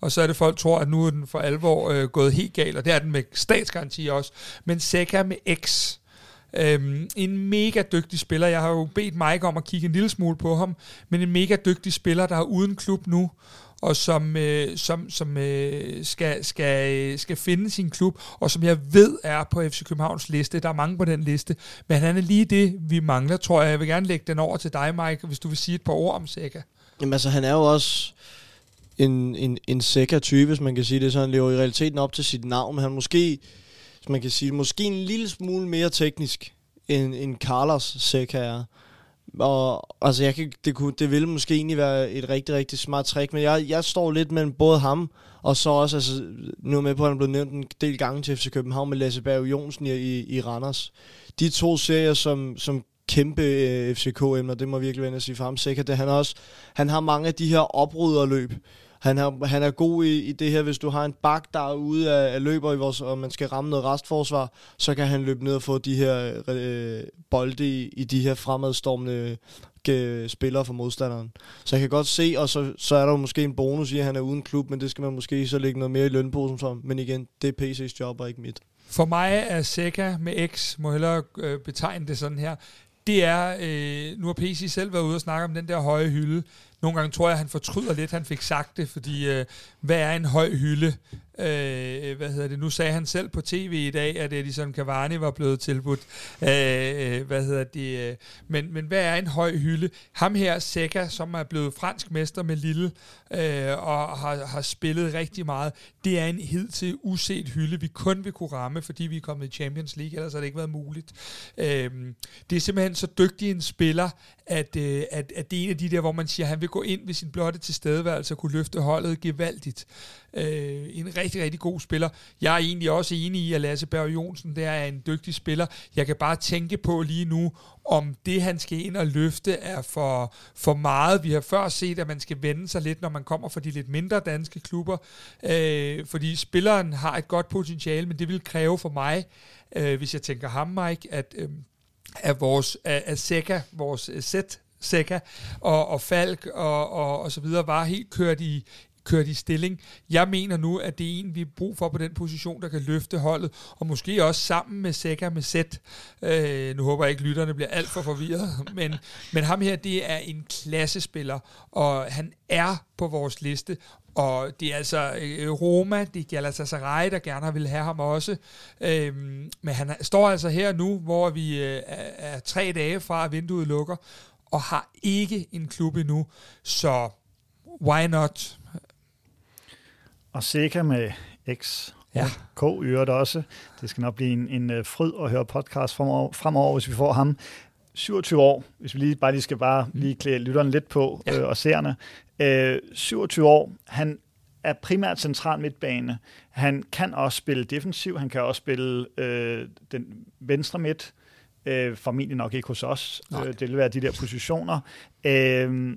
Og så er det folk tror, at nu er den for alvor øh, gået helt galt, og det er den med statsgaranti også. Men Seca med X. Øhm, en mega dygtig spiller. Jeg har jo bedt Mike om at kigge en lille smule på ham, men en mega dygtig spiller, der er uden klub nu, og som, øh, som, som øh, skal, skal, øh, skal finde sin klub, og som jeg ved er på FC Københavns liste. Der er mange på den liste, men han er lige det, vi mangler, tror jeg. Jeg vil gerne lægge den over til dig, Mike, hvis du vil sige et par ord om Seca.
Jamen altså, han er jo også en, en, en Seca-type, hvis man kan sige det, så han lever i realiteten op til sit navn, men han måske, hvis man kan sige det, måske en lille smule mere teknisk, end, end Carlos Seca er. Og altså, jeg kan, det, kunne, det ville måske egentlig være et rigtig, rigtig smart trick, men jeg, jeg står lidt mellem både ham, og så også, altså, nu er med på, at han blev nævnt en del gange til FC København med Lasse Berg Jonsen i, i, i Randers. De to serier, som, som kæmpe øh, FCK-emner, det må virkelig være at sige for ham sikkert. Det, han, også, han har mange af de her oprydderløb, han, er, han er god i, i det her, hvis du har en bak, der er ude af, af løber, i vores, og man skal ramme noget restforsvar, så kan han løbe ned og få de her øh, bolde i, i de her fremadstormende øh, spillere for modstanderen. Så jeg kan godt se, og så, så er der måske en bonus i, at han er uden klub, men det skal man måske så lægge noget mere i lønposen for. Men igen, det er PC's job og ikke mit.
For mig er Seca med X, må hellere øh, betegne det sådan her, det er, øh, nu har PC selv været ude og snakke om den der høje hylde. Nogle gange tror jeg, at han fortryder lidt, at han fik sagt det, fordi øh, hvad er en høj hylde? Øh, hvad hedder det? Nu sagde han selv på tv i dag, at Edison Cavani var blevet tilbudt. Øh, øh hvad hedder det? Øh, men, men hvad er en høj hylde? Ham her, Seca, som er blevet fransk mester med Lille, øh, og har, har spillet rigtig meget, det er en hidtil uset hylde, vi kun vil kunne ramme, fordi vi er kommet i Champions League, ellers har det ikke været muligt. Øh, det er simpelthen så dygtig en spiller, at, øh, at, at det er en af de der, hvor man siger, at han vil gå ind ved sin blotte tilstedeværelse og kunne løfte holdet gevaldigt. Øh, en rigtig, rigtig god spiller. Jeg er egentlig også enig i, at Lasse Berg Jonsen der er en dygtig spiller. Jeg kan bare tænke på lige nu, om det, han skal ind og løfte, er for, for meget. Vi har før set, at man skal vende sig lidt, når man kommer fra de lidt mindre danske klubber, øh, fordi spilleren har et godt potentiale, men det vil kræve for mig, øh, hvis jeg tænker ham, Mike, at... Øh, at vores af, Seca, vores øh, sæt Seca og, og Falk og, og, og så videre var helt kørt i, kørt i stilling. Jeg mener nu, at det er en, vi har brug for på den position, der kan løfte holdet, og måske også sammen med Sækker med sæt. Øh, nu håber jeg ikke, lytterne bliver alt for forvirret, men, men ham her, det er en klassespiller, og han er på vores liste, og det er altså øh, Roma, det er Galatasaray, der gerne vil have ham også. Øhm, men han står altså her nu, hvor vi øh, er, er tre dage fra, at vinduet lukker, og har ikke en klub endnu. Så why not?
Og Seca med X
Ja.
K øvrigt også. Det skal nok blive en, en uh, fryd at høre podcast fremover, fremover, hvis vi får ham. 27 år, hvis vi lige bare lige skal bare lige klæde lytteren lidt på,
Ja.
øh, og seerne. Øh, 27 år, han er primært central midtbane. Han kan også spille defensiv, han kan også spille øh, den venstre midt, øh, formentlig nok ikke hos os.
Nej.
Øh, det vil være de der positioner. Øh,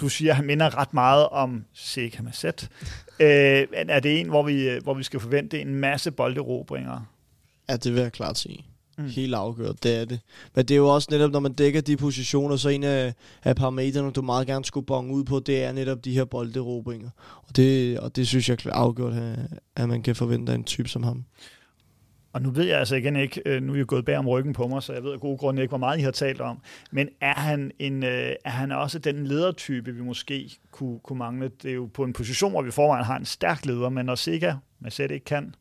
du siger, at han minder ret meget om Seca Masset. Øh, er det en, hvor vi, øh, hvor vi skal forvente en masse bolderobringer?
Ja, det vil jeg klart sige.
Mm.
Helt afgjort, det er det. Men det er jo også netop, når man dækker de positioner, så en af, af parametrene, du meget gerne skulle bonge ud på, det er netop de her bolderobringer. Og det, og det synes jeg er afgjort, at, at man kan forvente af en type som ham.
Og nu ved jeg altså igen ikke, øh, nu er jeg gået bag om ryggen på mig, så jeg ved af gode grunde ikke, hvor meget I har talt om. Men er han, en, øh, er han også den ledertype, vi måske kunne, kunne mangle? Det er jo på en position, hvor vi forvejen har en stærk leder, men når Sega med ikke kan.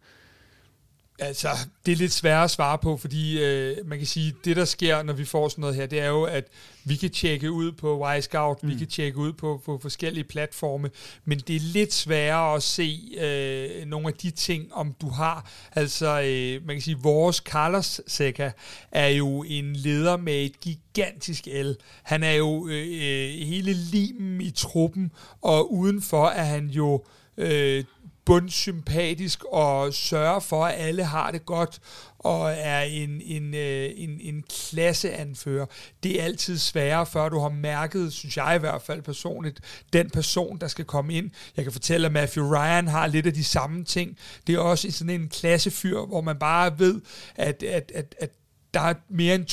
Altså, det er lidt svært at svare på, fordi øh, man kan sige, det der sker, når vi får sådan noget her, det er jo, at vi kan tjekke ud på Y-Scout, mm. vi kan tjekke ud på, på forskellige platforme, men det er lidt sværere at se øh, nogle af de ting, om du har. Altså, øh, man kan sige, vores Carlos Seca er jo en leder med et gigantisk el. Han er jo øh, øh, hele limen i truppen, og udenfor er han jo... Øh, bundsympatisk og sørger for, at alle har det godt og er en, en, øh, en, en klasseanfører. Det er altid sværere, før du har mærket, synes jeg i hvert fald personligt, den person, der skal komme ind. Jeg kan fortælle, at Matthew Ryan har lidt af de samme ting. Det er også sådan en klassefyr, hvor man bare ved, at, at, at, at der er mere end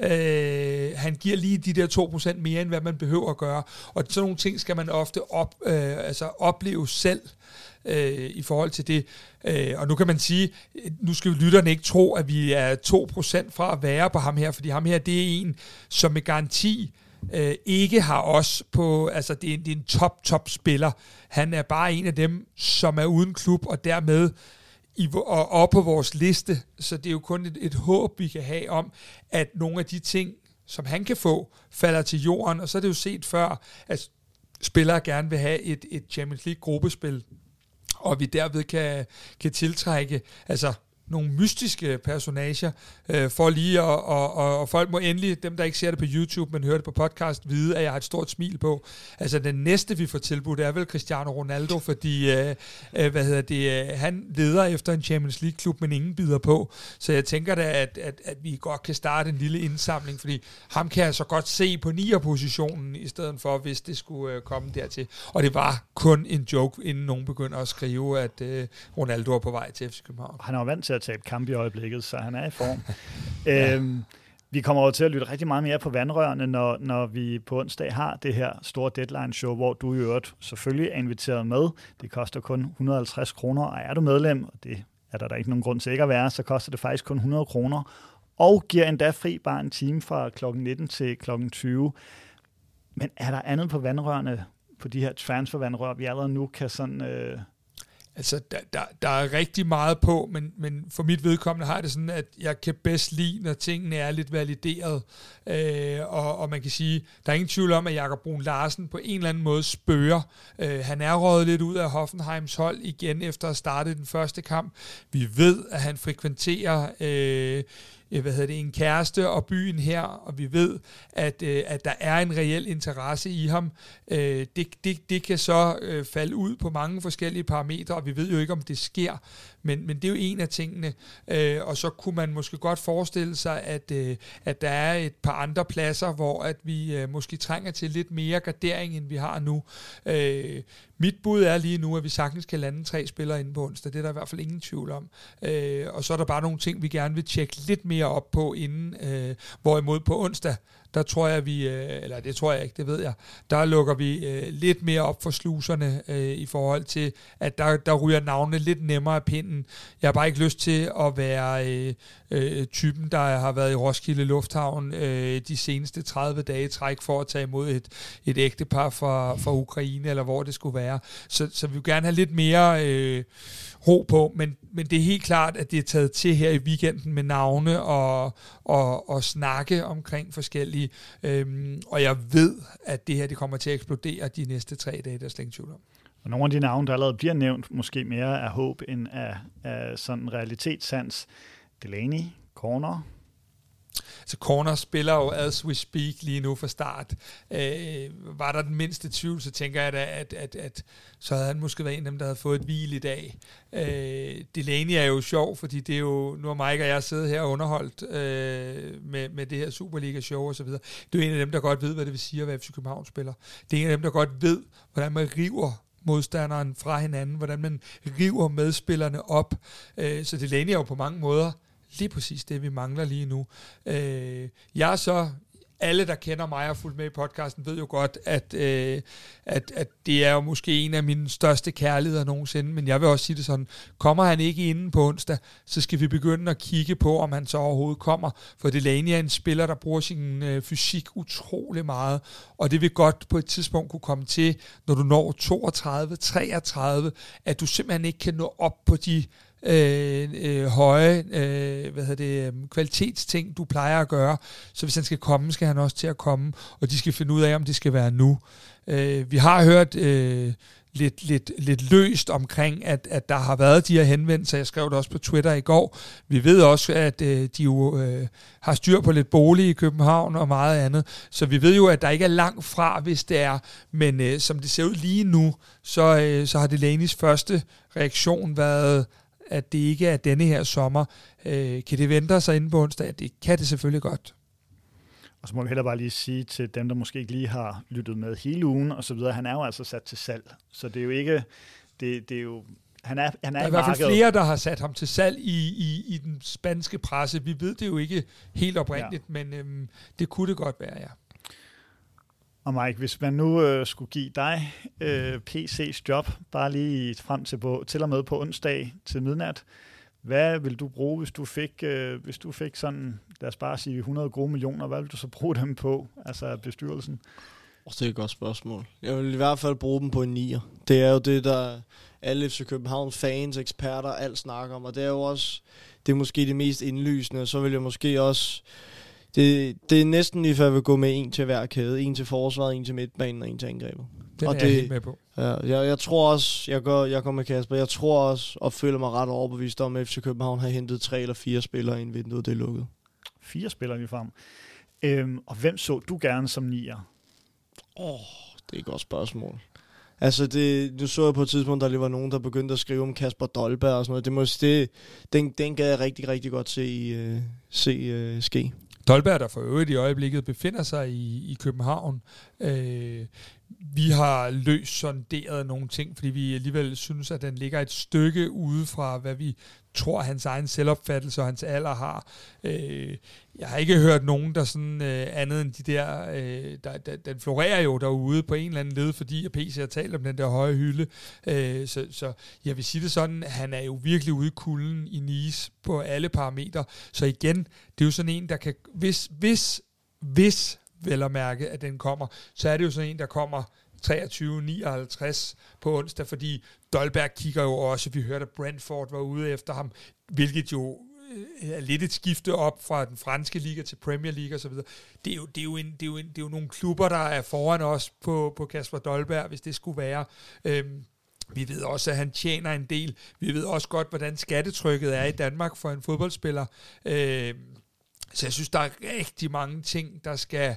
2%. Øh, han giver lige de der 2% mere, end hvad man behøver at gøre. Og sådan nogle ting skal man ofte op, øh, altså opleve selv øh, Øh, i forhold til det. Øh, og nu kan man sige, nu skal lytterne ikke tro, at vi er 2% fra at være på ham her, fordi ham her, det er en, som med garanti øh, ikke har os på, altså det er, det er en top, top spiller. Han er bare en af dem, som er uden klub, og dermed i, og op på vores liste, så det er jo kun et, et håb, vi kan have om, at nogle af de ting, som han kan få, falder til jorden, og så er det jo set før, at spillere gerne vil have et, et Champions League gruppespil, og vi derved kan, kan tiltrække, altså nogle mystiske personager, øh, for lige at, og, og, og folk må endelig, dem der ikke ser det på YouTube, men hører det på podcast, vide, at jeg har et stort smil på. Altså den næste, vi får tilbudt, er vel Cristiano Ronaldo, fordi øh, øh, hvad hedder det, øh, han leder efter en Champions League-klub, men ingen bider på. Så jeg tænker da, at, at, at vi godt kan starte en lille indsamling, fordi ham kan jeg så godt se på 9'er-positionen, i stedet for, hvis det skulle øh, komme dertil. Og det var kun en joke, inden nogen begynder at skrive, at øh, Ronaldo er på vej til FC København.
Han er jo vant til at tabe kamp i øjeblikket, så han er i form. ja. øhm, vi kommer over til at lytte rigtig meget mere på vandrørene, når, når vi på onsdag har det her store deadline-show, hvor du i øvrigt selvfølgelig er inviteret med. Det koster kun 150 kroner, og er du medlem, og det er der, der ikke nogen grund til ikke at være, så koster det faktisk kun 100 kroner, og giver endda fri bare en time fra kl. 19 til kl. 20. Men er der andet på vandrørene, på de her transfervandrør, vi allerede nu kan sådan... Øh,
Altså, der, der, der er rigtig meget på, men, men for mit vedkommende har det sådan, at jeg kan bedst lide, når tingene er lidt valideret. Øh, og, og man kan sige, der er ingen tvivl om, at Jakob Brun Larsen på en eller anden måde spørger. Øh, han er røget lidt ud af Hoffenheims hold igen efter at starte den første kamp. Vi ved, at han frekventerer... Øh, Øh, hvad hedder det, en kæreste og byen her, og vi ved, at, øh, at der er en reel interesse i ham. Øh, det, det, det kan så øh, falde ud på mange forskellige parametre, og vi ved jo ikke, om det sker, men, men det er jo en af tingene. Øh, og så kunne man måske godt forestille sig, at, øh, at der er et par andre pladser, hvor at vi øh, måske trænger til lidt mere gardering, end vi har nu. Øh, mit bud er lige nu, at vi sagtens kan lande tre spillere inde på onsdag. Det er der i hvert fald ingen tvivl om. Øh, og så er der bare nogle ting, vi gerne vil tjekke lidt mere op på inden. Øh, hvorimod på onsdag, der tror jeg, vi, øh, eller det tror jeg ikke, det ved jeg, der lukker vi øh, lidt mere op for sluserne øh, i forhold til, at der, der ryger navnene lidt nemmere af pinden. Jeg har bare ikke lyst til at være øh, øh, typen, der har været i Roskilde Lufthavn øh, de seneste 30 dage træk for at tage imod et, et ægtepar fra, fra Ukraine, eller hvor det skulle være. Så, så vi vil gerne have lidt mere øh, ro på, men, men det er helt klart, at det er taget til her i weekenden med navne og, og, og snakke omkring forskellige, øhm, og jeg ved, at det her det kommer til at eksplodere de næste tre dage, der er slet tvivl om.
Og nogle af de navne, der allerede bliver nævnt, måske mere af håb end af, af sådan realitetssans. Delaney, Corner,
så Corner spiller jo as we speak lige nu fra start. Øh, var der den mindste tvivl, så tænker jeg da, at, at, at så havde han måske været en af dem, der havde fået et hvil i dag. Øh, Delaney er jo sjov, fordi det er jo, nu har Mike og jeg siddet her og underholdt øh, med, med det her Superliga-show og så videre. Det er jo en af dem, der godt ved, hvad det vil sige at være FC København spiller. Det er en af dem, der godt ved, hvordan man river modstanderen fra hinanden, hvordan man river medspillerne op. Øh, så Delaney er jo på mange måder lige præcis det, vi mangler lige nu. Øh, jeg er så alle, der kender mig og fulgt med i podcasten, ved jo godt, at, øh, at, at det er jo måske en af mine største kærligheder nogensinde, men jeg vil også sige det sådan, kommer han ikke inden på onsdag, så skal vi begynde at kigge på, om han så overhovedet kommer, for Delaney er en spiller, der bruger sin øh, fysik utrolig meget, og det vil godt på et tidspunkt kunne komme til, når du når 32-33, at du simpelthen ikke kan nå op på de øh, øh, høje øh, hvad hedder det, øh, kvalitetsting, du plejer at gøre. Så hvis han skal komme, skal han også til at komme, og de skal finde ud af, om det skal være nu. Øh, vi har hørt øh, lidt, lidt, lidt løst omkring, at, at der har været de her henvendelser. Jeg skrev det også på Twitter i går. Vi ved også, at øh, de jo øh, har styr på lidt bolig i København og meget andet. Så vi ved jo, at der ikke er langt fra, hvis det er. Men øh, som det ser ud lige nu, så, øh, så har Delanis første reaktion været at det ikke er denne her sommer. Øh, kan det vente sig inden på onsdag? Det kan det selvfølgelig godt.
Og så må vi heller bare lige sige til dem, der måske ikke lige har lyttet med hele ugen og så videre, han er jo altså sat til salg. Så det er jo ikke, det, det er jo han er, han er
der er i, hvert fald flere, der har sat ham til salg i, i, i den spanske presse. Vi ved det jo ikke helt oprindeligt, ja. men øhm, det kunne det godt være, ja.
Og Mike, hvis man nu øh, skulle give dig øh, PC's job, bare lige frem til, på, til og med på onsdag til midnat, hvad vil du bruge, hvis du fik, øh, hvis du fik sådan, lad os bare sige 100 gode millioner, hvad vil du så bruge dem på, altså bestyrelsen?
Det er et godt spørgsmål. Jeg vil i hvert fald bruge dem på en nier. Det er jo det, der alle FC København fans, eksperter, alt snakker om, og det er jo også, det er måske det mest indlysende. Så vil jeg måske også det, det er næsten lige før, jeg vil gå med en til hver kæde. En til forsvaret, en til midtbanen og en til angrebet.
Den
og
er
det,
jeg helt med på.
Ja, jeg, jeg tror også, jeg går, jeg går med Kasper, jeg tror også, og føler mig ret overbevist om, at FC København har hentet tre eller fire spillere, inden vinduet det er lukket.
Fire spillere lige frem. Øhm, og hvem så du gerne som nier?
Åh, oh, det er et godt spørgsmål. Altså, det, nu så jeg på et tidspunkt, der lige var nogen, der begyndte at skrive om Kasper Dolberg og sådan noget. Det må, det, den, den gad jeg rigtig, rigtig godt se, uh, se uh, ske.
Dolberg, der for øvrigt i øjeblikket befinder sig i, i København. Øh, vi har løst sonderet nogle ting, fordi vi alligevel synes, at den ligger et stykke ude fra, hvad vi tror, hans egen selvopfattelse og hans alder har. Øh, jeg har ikke hørt nogen, der sådan øh, andet end de der, øh, der, der, den florerer jo derude på en eller anden led, fordi at PC har talt om den der høje hylde. Øh, så, så jeg vil sige det sådan, han er jo virkelig ude i kulden i Nice på alle parametre. Så igen, det er jo sådan en, der kan, hvis, hvis, hvis vel at mærke, at den kommer, så er det jo sådan en, der kommer 23-59 på onsdag, fordi Dolberg kigger jo også, vi hørte, at Brentford var ude efter ham, hvilket jo øh, er lidt et skifte op fra den franske liga til Premier League osv. Det er jo, det er jo, en, det er jo, en, det er jo nogle klubber, der er foran os på, på Kasper Dolberg, hvis det skulle være. Øhm, vi ved også, at han tjener en del. Vi ved også godt, hvordan skattetrykket er i Danmark for en fodboldspiller. Øhm, så jeg synes, der er rigtig mange ting, der skal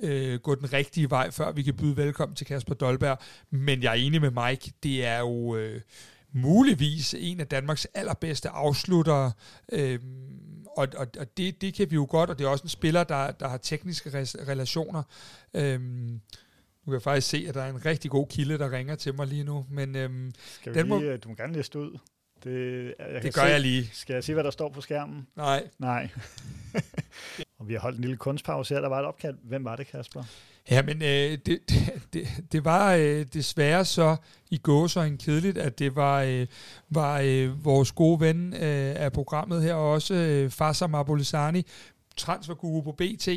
øh, gå den rigtige vej, før vi kan byde velkommen til Kasper Dolberg. Men jeg er enig med Mike, det er jo øh, muligvis en af Danmarks allerbedste afsluttere. Øh, og og, og det, det kan vi jo godt, og det er også en spiller, der, der har tekniske relationer. Øh, nu kan jeg faktisk se, at der er en rigtig god kilde, der ringer til mig lige nu. Men, øhm,
Skal vi den lige, må, du må gerne læse ud.
Det, jeg det gør se, jeg lige.
Skal jeg se, hvad der står på skærmen?
Nej.
Nej. Og vi har holdt en lille kunstpause her, der var et opkald. Hvem var det, Kasper?
Ja, men øh, det, det, det, det var øh, desværre så i går så en kedeligt, at det var, øh, var øh, vores gode ven øh, af programmet her, også øh, Farsam Abulisani, transferguru på BT,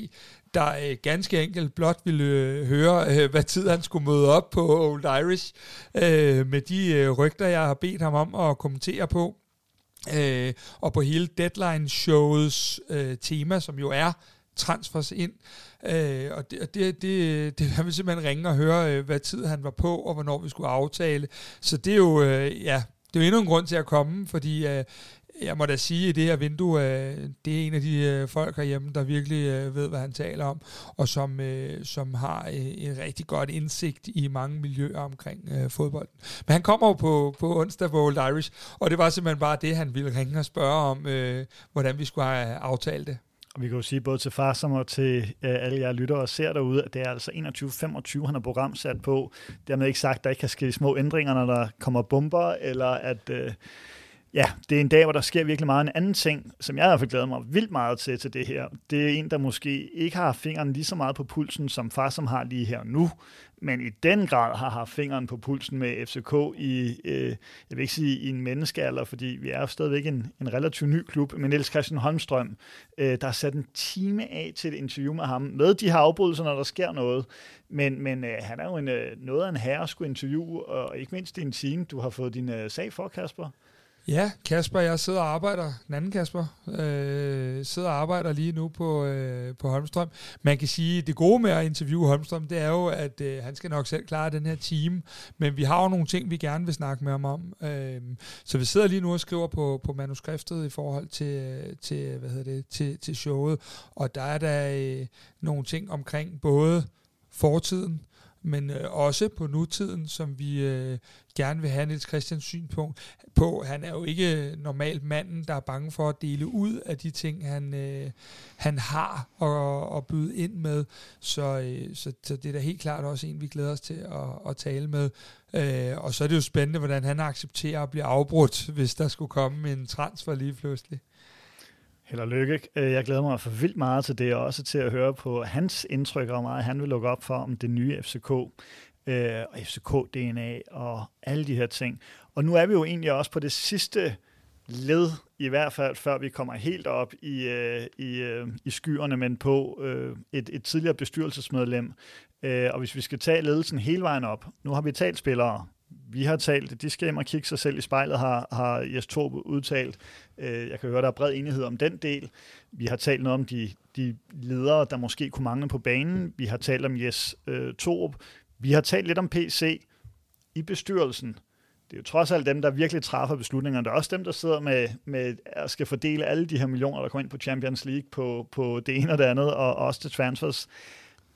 der øh, ganske enkelt blot ville øh, høre, øh, hvad tid han skulle møde op på Old Irish, øh, med de øh, rygter, jeg har bedt ham om at kommentere på, øh, og på hele Deadline-showets øh, tema, som jo er transfers ind. Øh, og det, det, det, det, han vil simpelthen ringe og høre, øh, hvad tid han var på, og hvornår vi skulle aftale. Så det er jo, øh, ja, det er jo endnu en grund til at komme, fordi øh, jeg må da sige, at det her vindue, øh, det er en af de øh, folk herhjemme, der virkelig øh, ved, hvad han taler om, og som, øh, som har øh, en rigtig godt indsigt i mange miljøer omkring øh, fodbold. Men han kommer jo på, på onsdag på Old Irish, og det var simpelthen bare det, han ville ringe og spørge om, øh, hvordan vi skulle have aftalt det.
Og vi kan jo sige både til far som og til øh, alle jer lyttere og ser derude, at det er altså 21.25, han har program sat på. Dermed ikke sagt, at der ikke kan ske små ændringer, når der kommer bomber, eller at... Øh, ja, det er en dag, hvor der sker virkelig meget. En anden ting, som jeg i hvert fald glæder mig vildt meget til til det her, det er en, der måske ikke har fingeren lige så meget på pulsen, som far som har lige her nu, men i den grad har haft fingeren på pulsen med FCK i, øh, jeg vil ikke sige i en menneskealder, fordi vi er jo stadigvæk en, en relativt ny klub, men Niels Christian Holmstrøm, øh, der har sat en time af til et interview med ham, med de her afbrydelser, når der sker noget, men, men øh, han er jo en, øh, noget af en herre at skulle interviewe, og ikke mindst i en time, du har fået din øh, sag for, Kasper.
Ja, Kasper, jeg sidder og arbejder, den anden Kasper, øh, sidder og arbejder lige nu på, øh, på Holmstrøm. Man kan sige, at det gode med at interviewe Holmstrøm, det er jo, at øh, han skal nok selv klare den her team, men vi har jo nogle ting, vi gerne vil snakke med ham om. Øh, så vi sidder lige nu og skriver på, på manuskriptet i forhold til, øh, til, hvad hedder det, til, til showet, og der er der øh, nogle ting omkring både fortiden, men øh, også på nutiden, som vi øh, gerne vil have Niels Christians synspunkt på. Han er jo ikke øh, normalt manden, der er bange for at dele ud af de ting, han, øh, han har at, at byde ind med. Så, øh, så, så det er da helt klart også en, vi glæder os til at, at tale med. Øh, og så er det jo spændende, hvordan han accepterer at blive afbrudt, hvis der skulle komme en transfer lige pludselig.
Held og lykke. Øh, jeg glæder mig for vildt meget til det, og også til at høre på hans indtryk og meget han vil lukke op for om det nye FCK, øh, og FCK-DNA og alle de her ting. Og nu er vi jo egentlig også på det sidste led, i hvert fald før vi kommer helt op i, øh, i, øh, i skyerne, men på øh, et, et tidligere bestyrelsesmedlem. Og hvis vi skal tage ledelsen hele vejen op, nu har vi talt spillere, vi har talt, de skal hjem og kigge sig selv i spejlet, har, har Jes Torp udtalt. Øh, jeg kan høre, der er bred enighed om den del. Vi har talt noget om de, de ledere, der måske kunne mangle på banen. Vi har talt om Jes øh, Torp. Vi har talt lidt om PC i bestyrelsen. Det er jo trods alt dem, der virkelig træffer beslutningerne. Det er også dem, der sidder med, med at skal fordele alle de her millioner, der kommer ind på Champions League, på, på det ene og det andet, og også til transfers.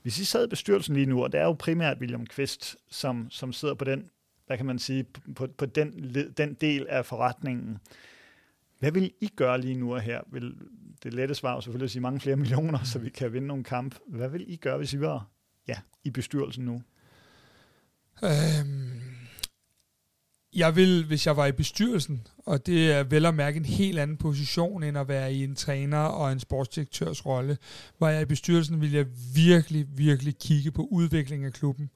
Hvis I sad i bestyrelsen lige nu, og det er jo primært William Kvist, som, som sidder på den hvad kan man sige, på, på den, den del af forretningen. Hvad vil I gøre lige nu og her? Vil, det lette svar er selvfølgelig at sige mange flere millioner, så vi kan vinde nogle kamp. Hvad vil I gøre, hvis I var ja, i bestyrelsen nu? Øhm,
jeg vil, hvis jeg var i bestyrelsen, og det er vel at mærke en helt anden position, end at være i en træner og en sportsdirektørs rolle. Var jeg i bestyrelsen, ville jeg virkelig, virkelig kigge på udviklingen af klubben.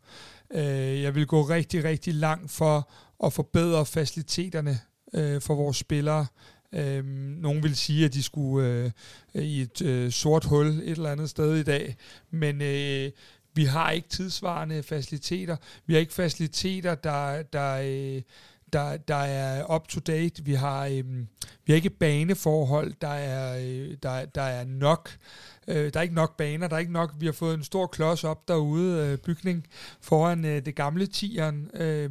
Øh, jeg vil gå rigtig, rigtig langt for at forbedre faciliteterne øh, for vores spillere. Øh, nogen vil sige, at de skulle øh, i et øh, sort hul et eller andet sted i dag, men øh, vi har ikke tidsvarende faciliteter. Vi har ikke faciliteter, der, der, øh, der, der er up to date. Vi har, øhm, vi har ikke baneforhold, der er, øh, der, der er nok. Øh, der er ikke nok baner, der er ikke nok. Vi har fået en stor klods op derude, øh, bygning foran øh, det gamle tieren, øh,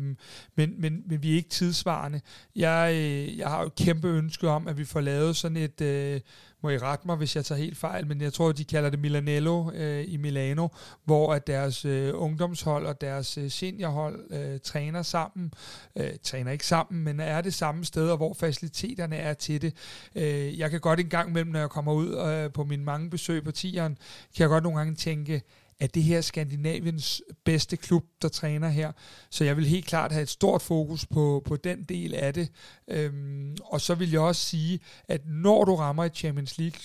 men, men, men vi er ikke tidsvarende. Jeg, øh, jeg har jo et kæmpe ønske om, at vi får lavet sådan et, øh, må I rette mig, hvis jeg tager helt fejl, men jeg tror, de kalder det Milanello øh, i Milano, hvor at deres øh, ungdomshold og deres øh, seniorhold øh, træner sammen. Øh, træner ikke sammen, men er det samme steder, hvor faciliteterne er til det. Øh, jeg kan godt en gang imellem, når jeg kommer ud øh, på mine mange besøg på tieren, kan jeg godt nogle gange tænke, at det her Skandinaviens bedste klub, der træner her. Så jeg vil helt klart have et stort fokus på, på den del af det. Øhm, og så vil jeg også sige, at når du rammer et Champions League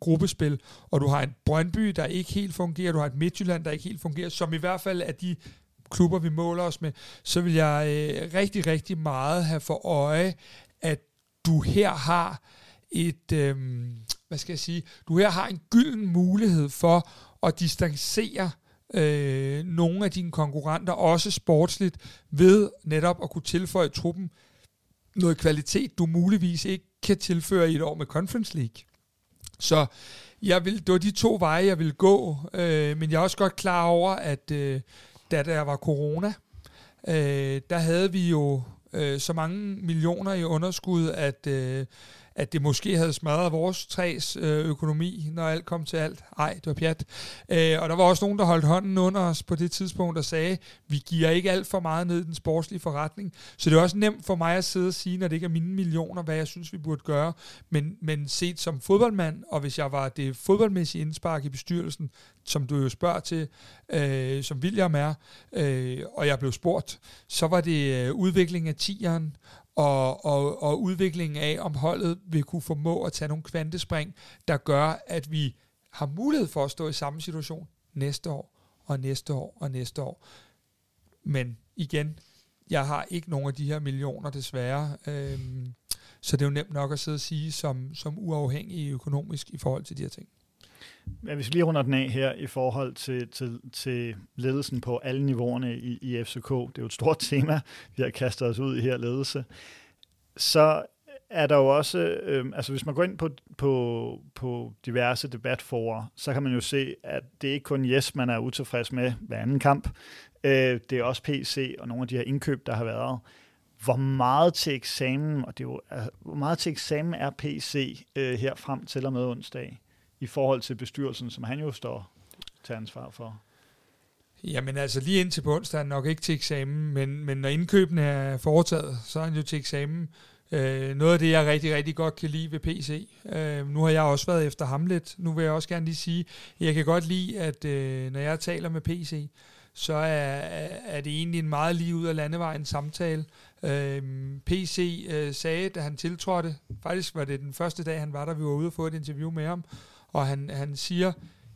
gruppespil, og du har en Brøndby, der ikke helt fungerer, du har et Midtjylland, der ikke helt fungerer, som i hvert fald er de klubber, vi måler os med, så vil jeg øh, rigtig, rigtig meget have for øje, at du her har et, øh, hvad skal jeg sige, du her har en gylden mulighed for at distancere øh, nogle af dine konkurrenter, også sportsligt, ved netop at kunne tilføje truppen noget kvalitet, du muligvis ikke kan tilføre i et år med Conference League. Så jeg vil, det var de to veje, jeg vil gå, øh, men jeg er også godt klar over, at øh, da der var corona, øh, der havde vi jo øh, så mange millioner i underskud, at, øh, at det måske havde smadret vores træs øh, økonomi, når alt kom til alt. Ej, det var pjat. Øh, og der var også nogen, der holdt hånden under os på det tidspunkt og sagde, vi giver ikke alt for meget ned i den sportslige forretning. Så det er også nemt for mig at sidde og sige, når det ikke er mine millioner, hvad jeg synes, vi burde gøre. Men, men set som fodboldmand, og hvis jeg var det fodboldmæssige indspark i bestyrelsen, som du jo spørger til, øh, som William er, øh, og jeg blev spurgt, så var det øh, udvikling af tieren, og, og, og udviklingen af, om holdet vil kunne formå at tage nogle kvantespring, der gør, at vi har mulighed for at stå i samme situation næste år, og næste år, og næste år. Men igen, jeg har ikke nogen af de her millioner desværre, øhm, så det er jo nemt nok at sidde og sige som, som uafhængig økonomisk i forhold til de her ting.
Ja, hvis vi lige runder den af her i forhold til, til, til ledelsen på alle niveauerne i, i FCK, det er jo et stort tema, vi har kastet os ud i her ledelse, så er der jo også, øh, altså hvis man går ind på, på, på diverse debatforer, så kan man jo se, at det er ikke kun Yes, man er utilfreds med hver anden kamp. Øh, det er også PC og nogle af de her indkøb, der har været. Hvor meget til eksamen, og det er jo, altså, hvor meget til eksamen er PC øh, her frem til og med onsdag? I forhold til bestyrelsen, som han jo står til ansvar for?
Jamen altså lige indtil på onsdag er nok ikke til eksamen, men, men når indkøbene er foretaget, så er han jo til eksamen. Øh, noget af det, jeg rigtig, rigtig godt kan lide ved PC. Øh, nu har jeg også været efter ham lidt. Nu vil jeg også gerne lige sige, jeg kan godt lide, at øh, når jeg taler med PC, så er, er det egentlig en meget lige ud af landevejen samtale. Øh, PC øh, sagde, da han tiltrådte, faktisk var det den første dag, han var der, vi var ude og få et interview med ham, og han, han siger,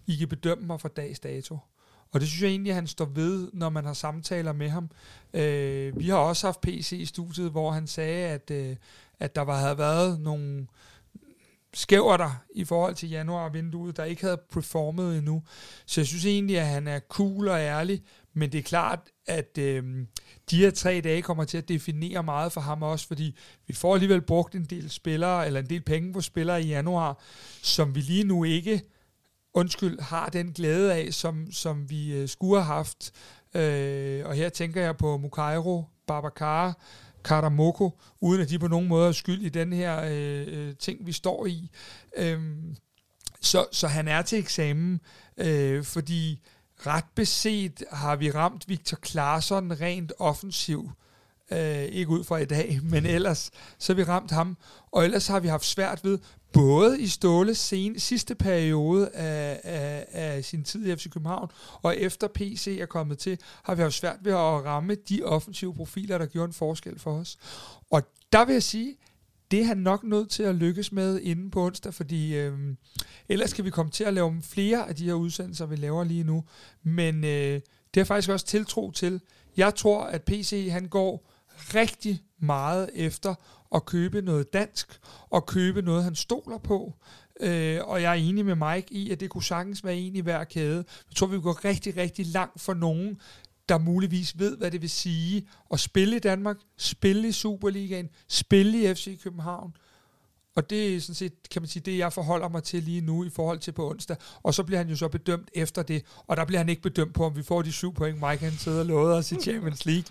I kan bedømme mig fra dags dato. Og det synes jeg egentlig, at han står ved, når man har samtaler med ham. Øh, vi har også haft PC i studiet, hvor han sagde, at, øh, at der var, havde været nogle skæver der i forhold til januar-vinduet, der ikke havde performet endnu. Så jeg synes egentlig, at han er cool og ærlig, men det er klart, at øh, de her tre dage kommer til at definere meget for ham også, fordi vi får alligevel brugt en del spillere, eller en del penge på spillere i januar, som vi lige nu ikke, undskyld, har den glæde af, som, som vi øh, skulle have haft. Øh, og her tænker jeg på Mukairo, Babacar, Karamoko, uden at de på nogen måde er skyld i den her øh, øh ting, vi står i. Øh, så, så han er til eksamen, øh, fordi ret beset har vi ramt Victor Claesson rent offensiv. Øh, ikke ud fra i dag, men ellers så har vi ramt ham. Og ellers har vi haft svært ved, både i Ståles sen, sidste periode af, af, af sin tid i FC København, og efter PC er kommet til, har vi haft svært ved at ramme de offensive profiler, der gjorde en forskel for os. Og der vil jeg sige, det er han nok nødt til at lykkes med inden på onsdag, fordi øh, ellers kan vi komme til at lave flere af de her udsendelser, vi laver lige nu. Men øh, det er faktisk også tiltro til. Jeg tror, at PC han går rigtig meget efter at købe noget dansk, og købe noget, han stoler på. Øh, og jeg er enig med Mike i, at det kunne sagtens være en i hver kæde. Jeg tror, vi går rigtig, rigtig langt for nogen, der muligvis ved, hvad det vil sige at spille i Danmark, spille i Superligaen, spille i FC København. Og det er sådan set, kan man sige, det jeg forholder mig til lige nu i forhold til på onsdag. Og så bliver han jo så bedømt efter det, og der bliver han ikke bedømt på, om vi får de syv point, Mike han sidder og lovede os i Champions League.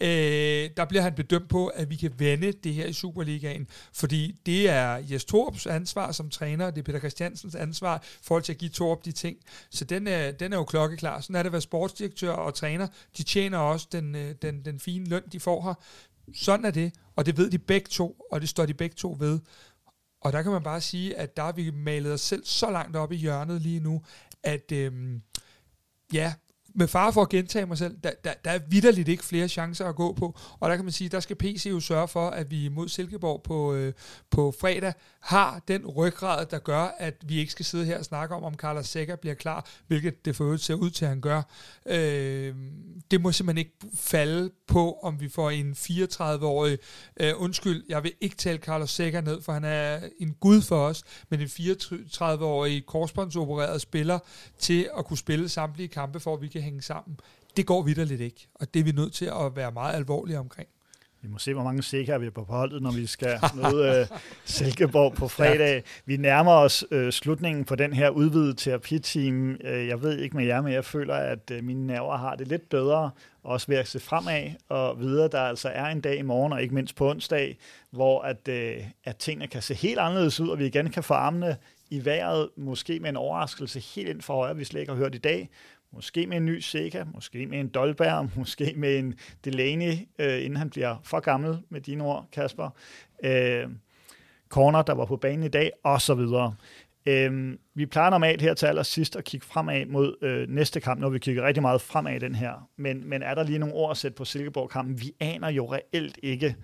Øh, der bliver han bedømt på, at vi kan vende det her i Superligaen, fordi det er Jes Torps ansvar som træner, det er Peter Christiansens ansvar i forhold til at give Torp de ting. Så den er, den er jo klokkeklar. Sådan er det at være sportsdirektør og træner. De tjener også den, øh, den, den fine løn, de får her. Sådan er det, og det ved de begge to, og det står de begge to ved. Og der kan man bare sige, at der har vi malet os selv så langt op i hjørnet lige nu, at øhm, ja, med far for at gentage mig selv, der, der, der er vidderligt ikke flere chancer at gå på. Og der kan man sige, der skal PC jo sørge for, at vi mod Silkeborg på, øh, på fredag har den ryggrad, der gør, at vi ikke skal sidde her og snakke om, om Carlos Sækker bliver klar, hvilket det for øvrigt ser ud til, at han gør. Øh, det må simpelthen ikke falde på, om vi får en 34-årig, øh, undskyld, jeg vil ikke tale Carlos Sækker ned, for han er en gud for os, men en 34-årig korsbåndsopereret spiller til at kunne spille samtlige kampe, for at vi kan hænge sammen. Det går vidderligt ikke, og det er vi nødt til at være meget alvorlige omkring.
Vi må se, hvor mange sikre vi er på holdet, når vi skal møde uh, Silkeborg på fredag. Vi nærmer os uh, slutningen på den her udvidede terapiteam. Uh, jeg ved ikke med jer, men jeg føler, at uh, mine nerver har det lidt bedre, også ved at se fremad og videre. Der altså er en dag i morgen, og ikke mindst på onsdag, hvor at, uh, at tingene kan se helt anderledes ud, og vi igen kan få armene i vejret, måske med en overraskelse helt ind for højre, vi slet ikke har hørt i dag, Måske med en ny Sega, måske med en Dolberg, måske med en Delaney, øh, inden han bliver for gammel med dine ord, Kasper. Øh, corner, der var på banen i dag, og så videre. Øh, vi plejer normalt her til allersidst at kigge fremad mod øh, næste kamp, når vi kigger rigtig meget fremad i den her. Men, men er der lige nogle ord at sætte på Silkeborg-kampen? Vi aner jo reelt ikke,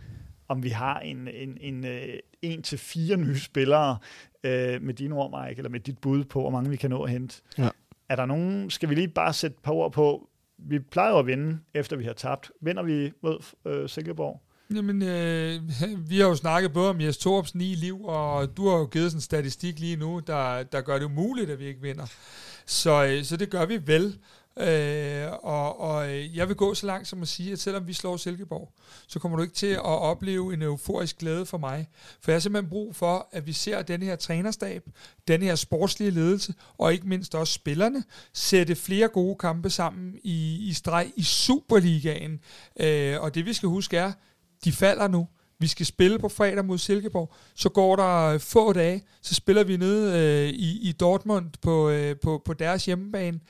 om vi har en, en, en, en, en til fire nye spillere øh, med dine ord, Mike, eller med dit bud på, hvor mange vi kan nå at hente. Ja. Er der nogen, skal vi lige bare sætte et par ord på, vi plejer at vinde, efter vi har tabt. Vinder vi mod øh, Silkeborg?
Jamen, øh, vi har jo snakket både om Jes Torps ni liv, og du har jo givet sådan en statistik lige nu, der, der gør det muligt, at vi ikke vinder. Så, øh, så det gør vi vel. Øh, og, og øh, jeg vil gå så langt som at sige, at selvom vi slår Silkeborg, så kommer du ikke til at opleve en euforisk glæde for mig. For jeg har simpelthen brug for, at vi ser den her trænerstab, den her sportslige ledelse, og ikke mindst også spillerne, sætte flere gode kampe sammen i, i streg i Superligaen. Øh, og det vi skal huske er, de falder nu. Vi skal spille på fredag mod Silkeborg. Så går der øh, få dage, så spiller vi nede øh, i, i Dortmund på, øh, på, på deres hjemmebane.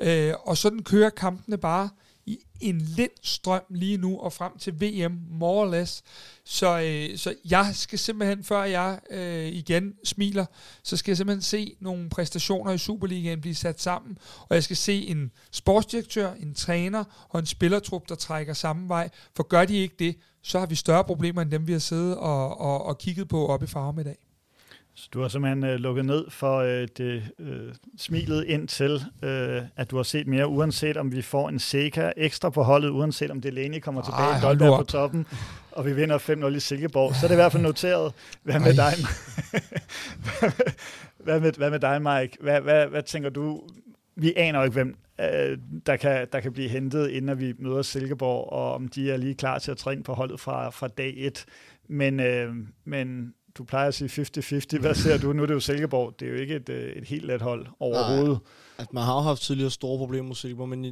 Øh, og sådan kører kampene bare i en lind strøm lige nu og frem til VM, more or less. Så, øh, så jeg skal simpelthen, før jeg øh, igen smiler, så skal jeg simpelthen se nogle præstationer i Superligaen blive sat sammen, og jeg skal se en sportsdirektør, en træner og en spillertrup, der trækker samme vej, for gør de ikke det, så har vi større problemer end dem, vi har siddet og, og, og kigget på oppe i farve i dag.
Så du har simpelthen øh, lukket ned for øh, det øh, smilet ind til, øh, at du har set mere, uanset om vi får en Seca ekstra på holdet, uanset om Delaney kommer tilbage, Ej, Dolberg på toppen, og vi vinder 5-0 i Silkeborg. Så er det i hvert fald noteret. Hvad med Ej. dig? hvad, med, hvad med dig, Mike? Hvad, hvad, hvad tænker du? Vi aner jo ikke, hvem øh, der, kan, der kan blive hentet, inden vi møder Silkeborg, og om de er lige klar til at træne på holdet fra, fra dag 1. Men, øh, men du plejer at sige 50-50. Hvad ser du? Nu er det jo Silkeborg. Det er jo ikke et, øh, et helt let hold overhovedet. Nej,
at man har jo haft tidligere store problemer med Silkeborg, men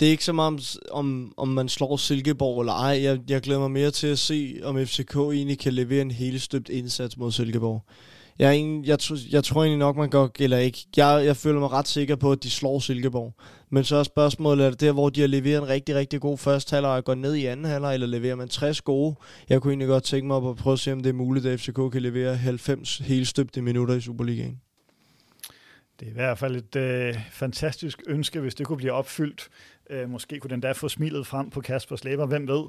det er ikke så meget om, om man slår Silkeborg eller ej. Jeg, jeg glæder mig mere til at se, om FCK egentlig kan levere en hele støbt indsats mod Silkeborg. Jeg, er en, jeg, jeg tror egentlig nok, man går, eller ikke. Jeg, jeg føler mig ret sikker på, at de slår Silkeborg. Men så er spørgsmålet, er det der, hvor de har leveret en rigtig, rigtig god første halvleg og går ned i anden halvleg, eller leverer man 60 gode? Jeg kunne egentlig godt tænke mig at prøve at se, om det er muligt, at FCK kan levere 90 helstøbte minutter i Superligaen.
Det er i hvert fald et øh, fantastisk ønske, hvis det kunne blive opfyldt. Øh, måske kunne den da få smilet frem på Kaspers læber, hvem ved.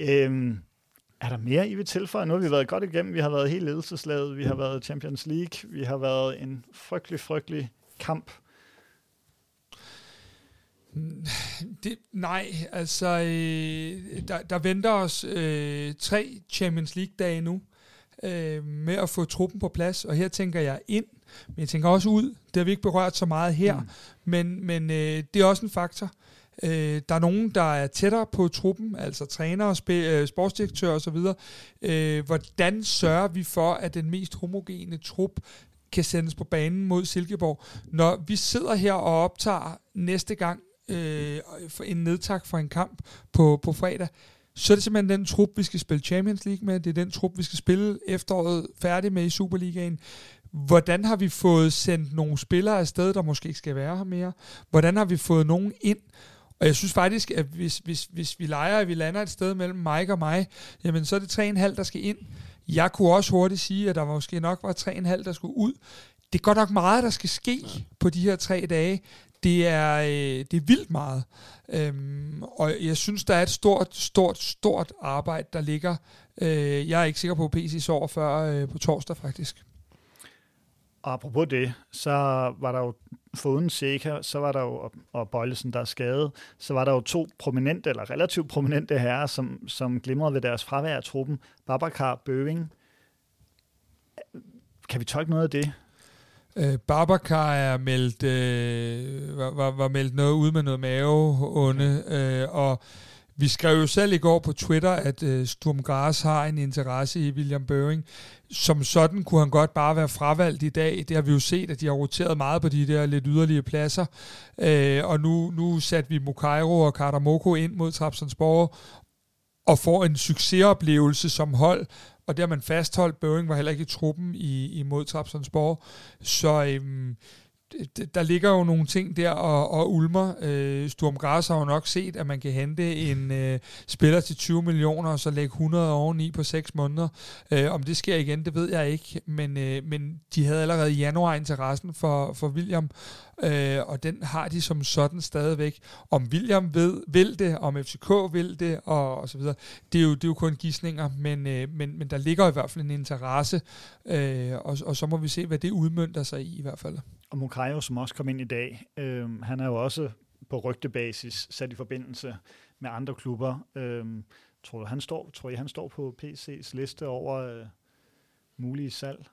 Øh, er der mere, I vil tilføje? Nu har vi været godt igennem. Vi har været helt ledelseslaget. Vi har været Champions League. Vi har været en frygtelig, frygtelig kamp.
Det, nej, altså øh, der, der venter os øh, tre Champions League-dage nu øh, med at få truppen på plads, og her tænker jeg ind, men jeg tænker også ud. Det har vi ikke berørt så meget her, mm. men, men øh, det er også en faktor. Øh, der er nogen, der er tættere på truppen, altså trænere, sp- øh, sportsdirektører osv. Øh, hvordan sørger vi for, at den mest homogene trup kan sendes på banen mod Silkeborg? Når vi sidder her og optager næste gang øh, en nedtak for en kamp på, på fredag, så er det simpelthen den trup, vi skal spille Champions League med. Det er den trup, vi skal spille efteråret færdig med i Superligaen. Hvordan har vi fået sendt nogle spillere afsted, der måske ikke skal være her mere? Hvordan har vi fået nogen ind? Og jeg synes faktisk, at hvis, hvis, hvis vi leger, at vi lander et sted mellem Mike og mig, jamen så er det 3,5, der skal ind. Jeg kunne også hurtigt sige, at der måske nok var 3,5, der skulle ud. Det er godt nok meget, der skal ske ja. på de her tre dage det er, øh, det er vildt meget. Øhm, og jeg synes, der er et stort, stort, stort arbejde, der ligger. Øh, jeg er ikke sikker på, at PC sover før øh, på torsdag, faktisk.
Og apropos det, så var der jo, foruden Seca, så var der jo, og Bøjlesen, der er skadet, så var der jo to prominente, eller relativt prominente herrer, som, som glimrede ved deres fravær af truppen. Babacar Bøving. Kan vi tolke noget af det?
Øh, Babacar er meldt, øh, var, var, var meldt noget ud med noget maveonde, øh, og vi skrev jo selv i går på Twitter, at øh, Sturm Gras har en interesse i William Børing. Som sådan kunne han godt bare være fravalgt i dag. Det har vi jo set, at de har roteret meget på de der lidt yderlige pladser. Øh, og nu, nu satte vi Mukairo og Kardamoko ind mod Trabzonsborg og får en succesoplevelse som hold. Og det har man fastholdt. Boeing var heller ikke i truppen i, imod Trabzonsborg. Så øhm, der ligger jo nogle ting der og, og ulmer. Øh, Sturm Gras har jo nok set, at man kan hente en øh, spiller til 20 millioner, og så lægge 100 oveni på 6 måneder. Øh, om det sker igen, det ved jeg ikke, men, øh, men de havde allerede i januar interessen for, for William, øh, og den har de som sådan stadigvæk. Om William ved, vil det, om FCK vil det, og, og så videre, det er jo, det er jo kun gissninger, men, øh, men, men der ligger i hvert fald en interesse, øh, og, og så må vi se, hvad det udmyndter sig i i hvert fald.
Og Mukayo, som også kom ind i dag, øh, han er jo også på rygtebasis sat i forbindelse med andre klubber. Øh, tror, du, han står, tror I, han står på PC's liste over øh, mulige salg?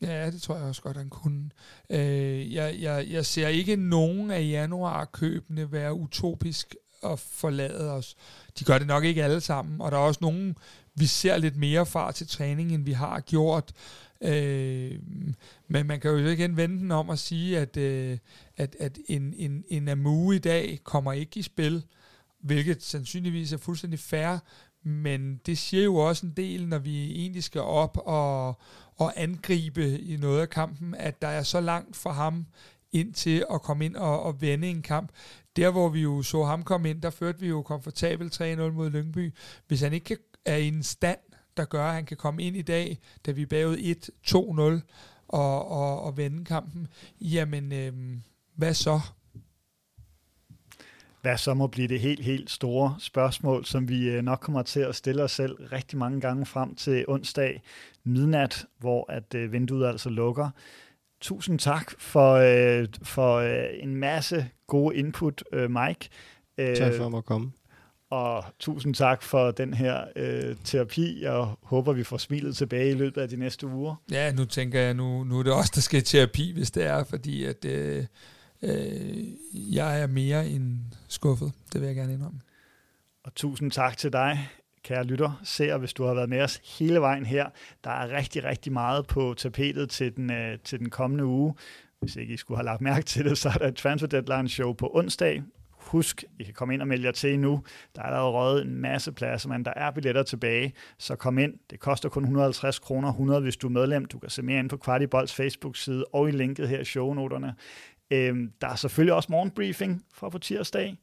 Ja, det tror jeg også godt, han kunne. Øh, jeg, jeg, jeg ser ikke nogen af januarkøbene være utopisk at forlade os. De gør det nok ikke alle sammen, og der er også nogen, vi ser lidt mere fra til træning, end vi har gjort. Øh, men man kan jo igen vende den om at sige, at, øh, at, at en, en, en Amu i dag kommer ikke i spil, hvilket sandsynligvis er fuldstændig fair, men det siger jo også en del, når vi egentlig skal op og, og angribe i noget af kampen, at der er så langt for ham ind til at komme ind og, og vende en kamp. Der, hvor vi jo så ham komme ind, der førte vi jo komfortabelt 3-0 mod Lyngby. Hvis han ikke er i en stand, der gør, at han kan komme ind i dag, da vi er bagud 1-2-0 og, og, og vende kampen, jamen, øh, hvad så?
Hvad så må blive det helt, helt store spørgsmål, som vi øh, nok kommer til at stille os selv rigtig mange gange frem til onsdag midnat, hvor at øh, vinduet altså lukker. Tusind tak for, øh, for øh, en masse gode input, øh, Mike.
Tak for at komme.
Og tusind tak for den her øh, terapi. Jeg håber, vi får smilet tilbage i løbet af de næste uger.
Ja, nu tænker jeg, nu, nu er det også der skal terapi, hvis det er, fordi at, øh, øh, jeg er mere end skuffet. Det vil jeg gerne indrømme.
Og tusind tak til dig, kære lytter. Ser, hvis du har været med os hele vejen her. Der er rigtig, rigtig meget på tapetet til den, øh, til den kommende uge. Hvis ikke I skulle have lagt mærke til det, så er der et Transfer Deadline show på onsdag, Husk, I kan komme ind og melde jer til nu. Der er allerede røget en masse pladser, men der er billetter tilbage, så kom ind. Det koster kun 150 kroner, 100 hvis du er medlem. Du kan se mere ind på Kvartibolds Facebook-side og i linket her i shownoterne. Øhm, der er selvfølgelig også morgenbriefing fra på tirsdag.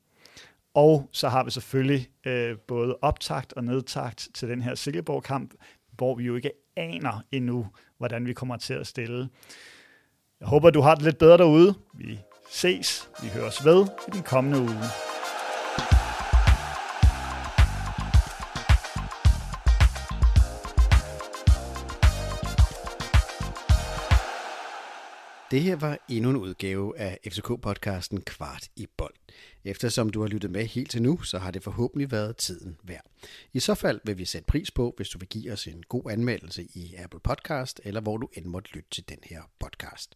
Og så har vi selvfølgelig øh, både optakt og nedtakt til den her Silkeborg-kamp, hvor vi jo ikke aner endnu, hvordan vi kommer til at stille. Jeg håber, du har det lidt bedre derude. Vi ses, vi høres ved i den kommende uge.
Det her var endnu en udgave af FCK-podcasten Kvart i bold. Eftersom du har lyttet med helt til nu, så har det forhåbentlig været tiden værd. I så fald vil vi sætte pris på, hvis du vil give os en god anmeldelse i Apple Podcast, eller hvor du end måtte lytte til den her podcast.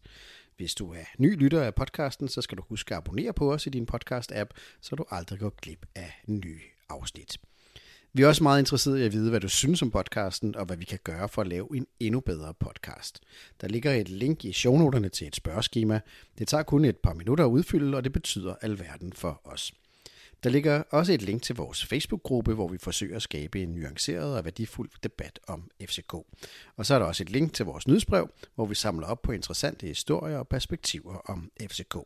Hvis du er ny lytter af podcasten, så skal du huske at abonnere på os i din podcast-app, så du aldrig går glip af nye afsnit. Vi er også meget interesserede i at vide, hvad du synes om podcasten, og hvad vi kan gøre for at lave en endnu bedre podcast. Der ligger et link i shownoterne til et spørgeskema. Det tager kun et par minutter at udfylde, og det betyder alverden for os. Der ligger også et link til vores Facebook-gruppe, hvor vi forsøger at skabe en nuanceret og værdifuld debat om FCK. Og så er der også et link til vores nyhedsbrev, hvor vi samler op på interessante historier og perspektiver om FCK.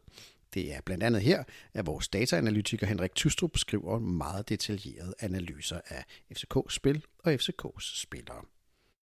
Det er blandt andet her, at vores dataanalytiker Henrik Tystrup skriver meget detaljerede analyser af FCK's spil og FCK's spillere.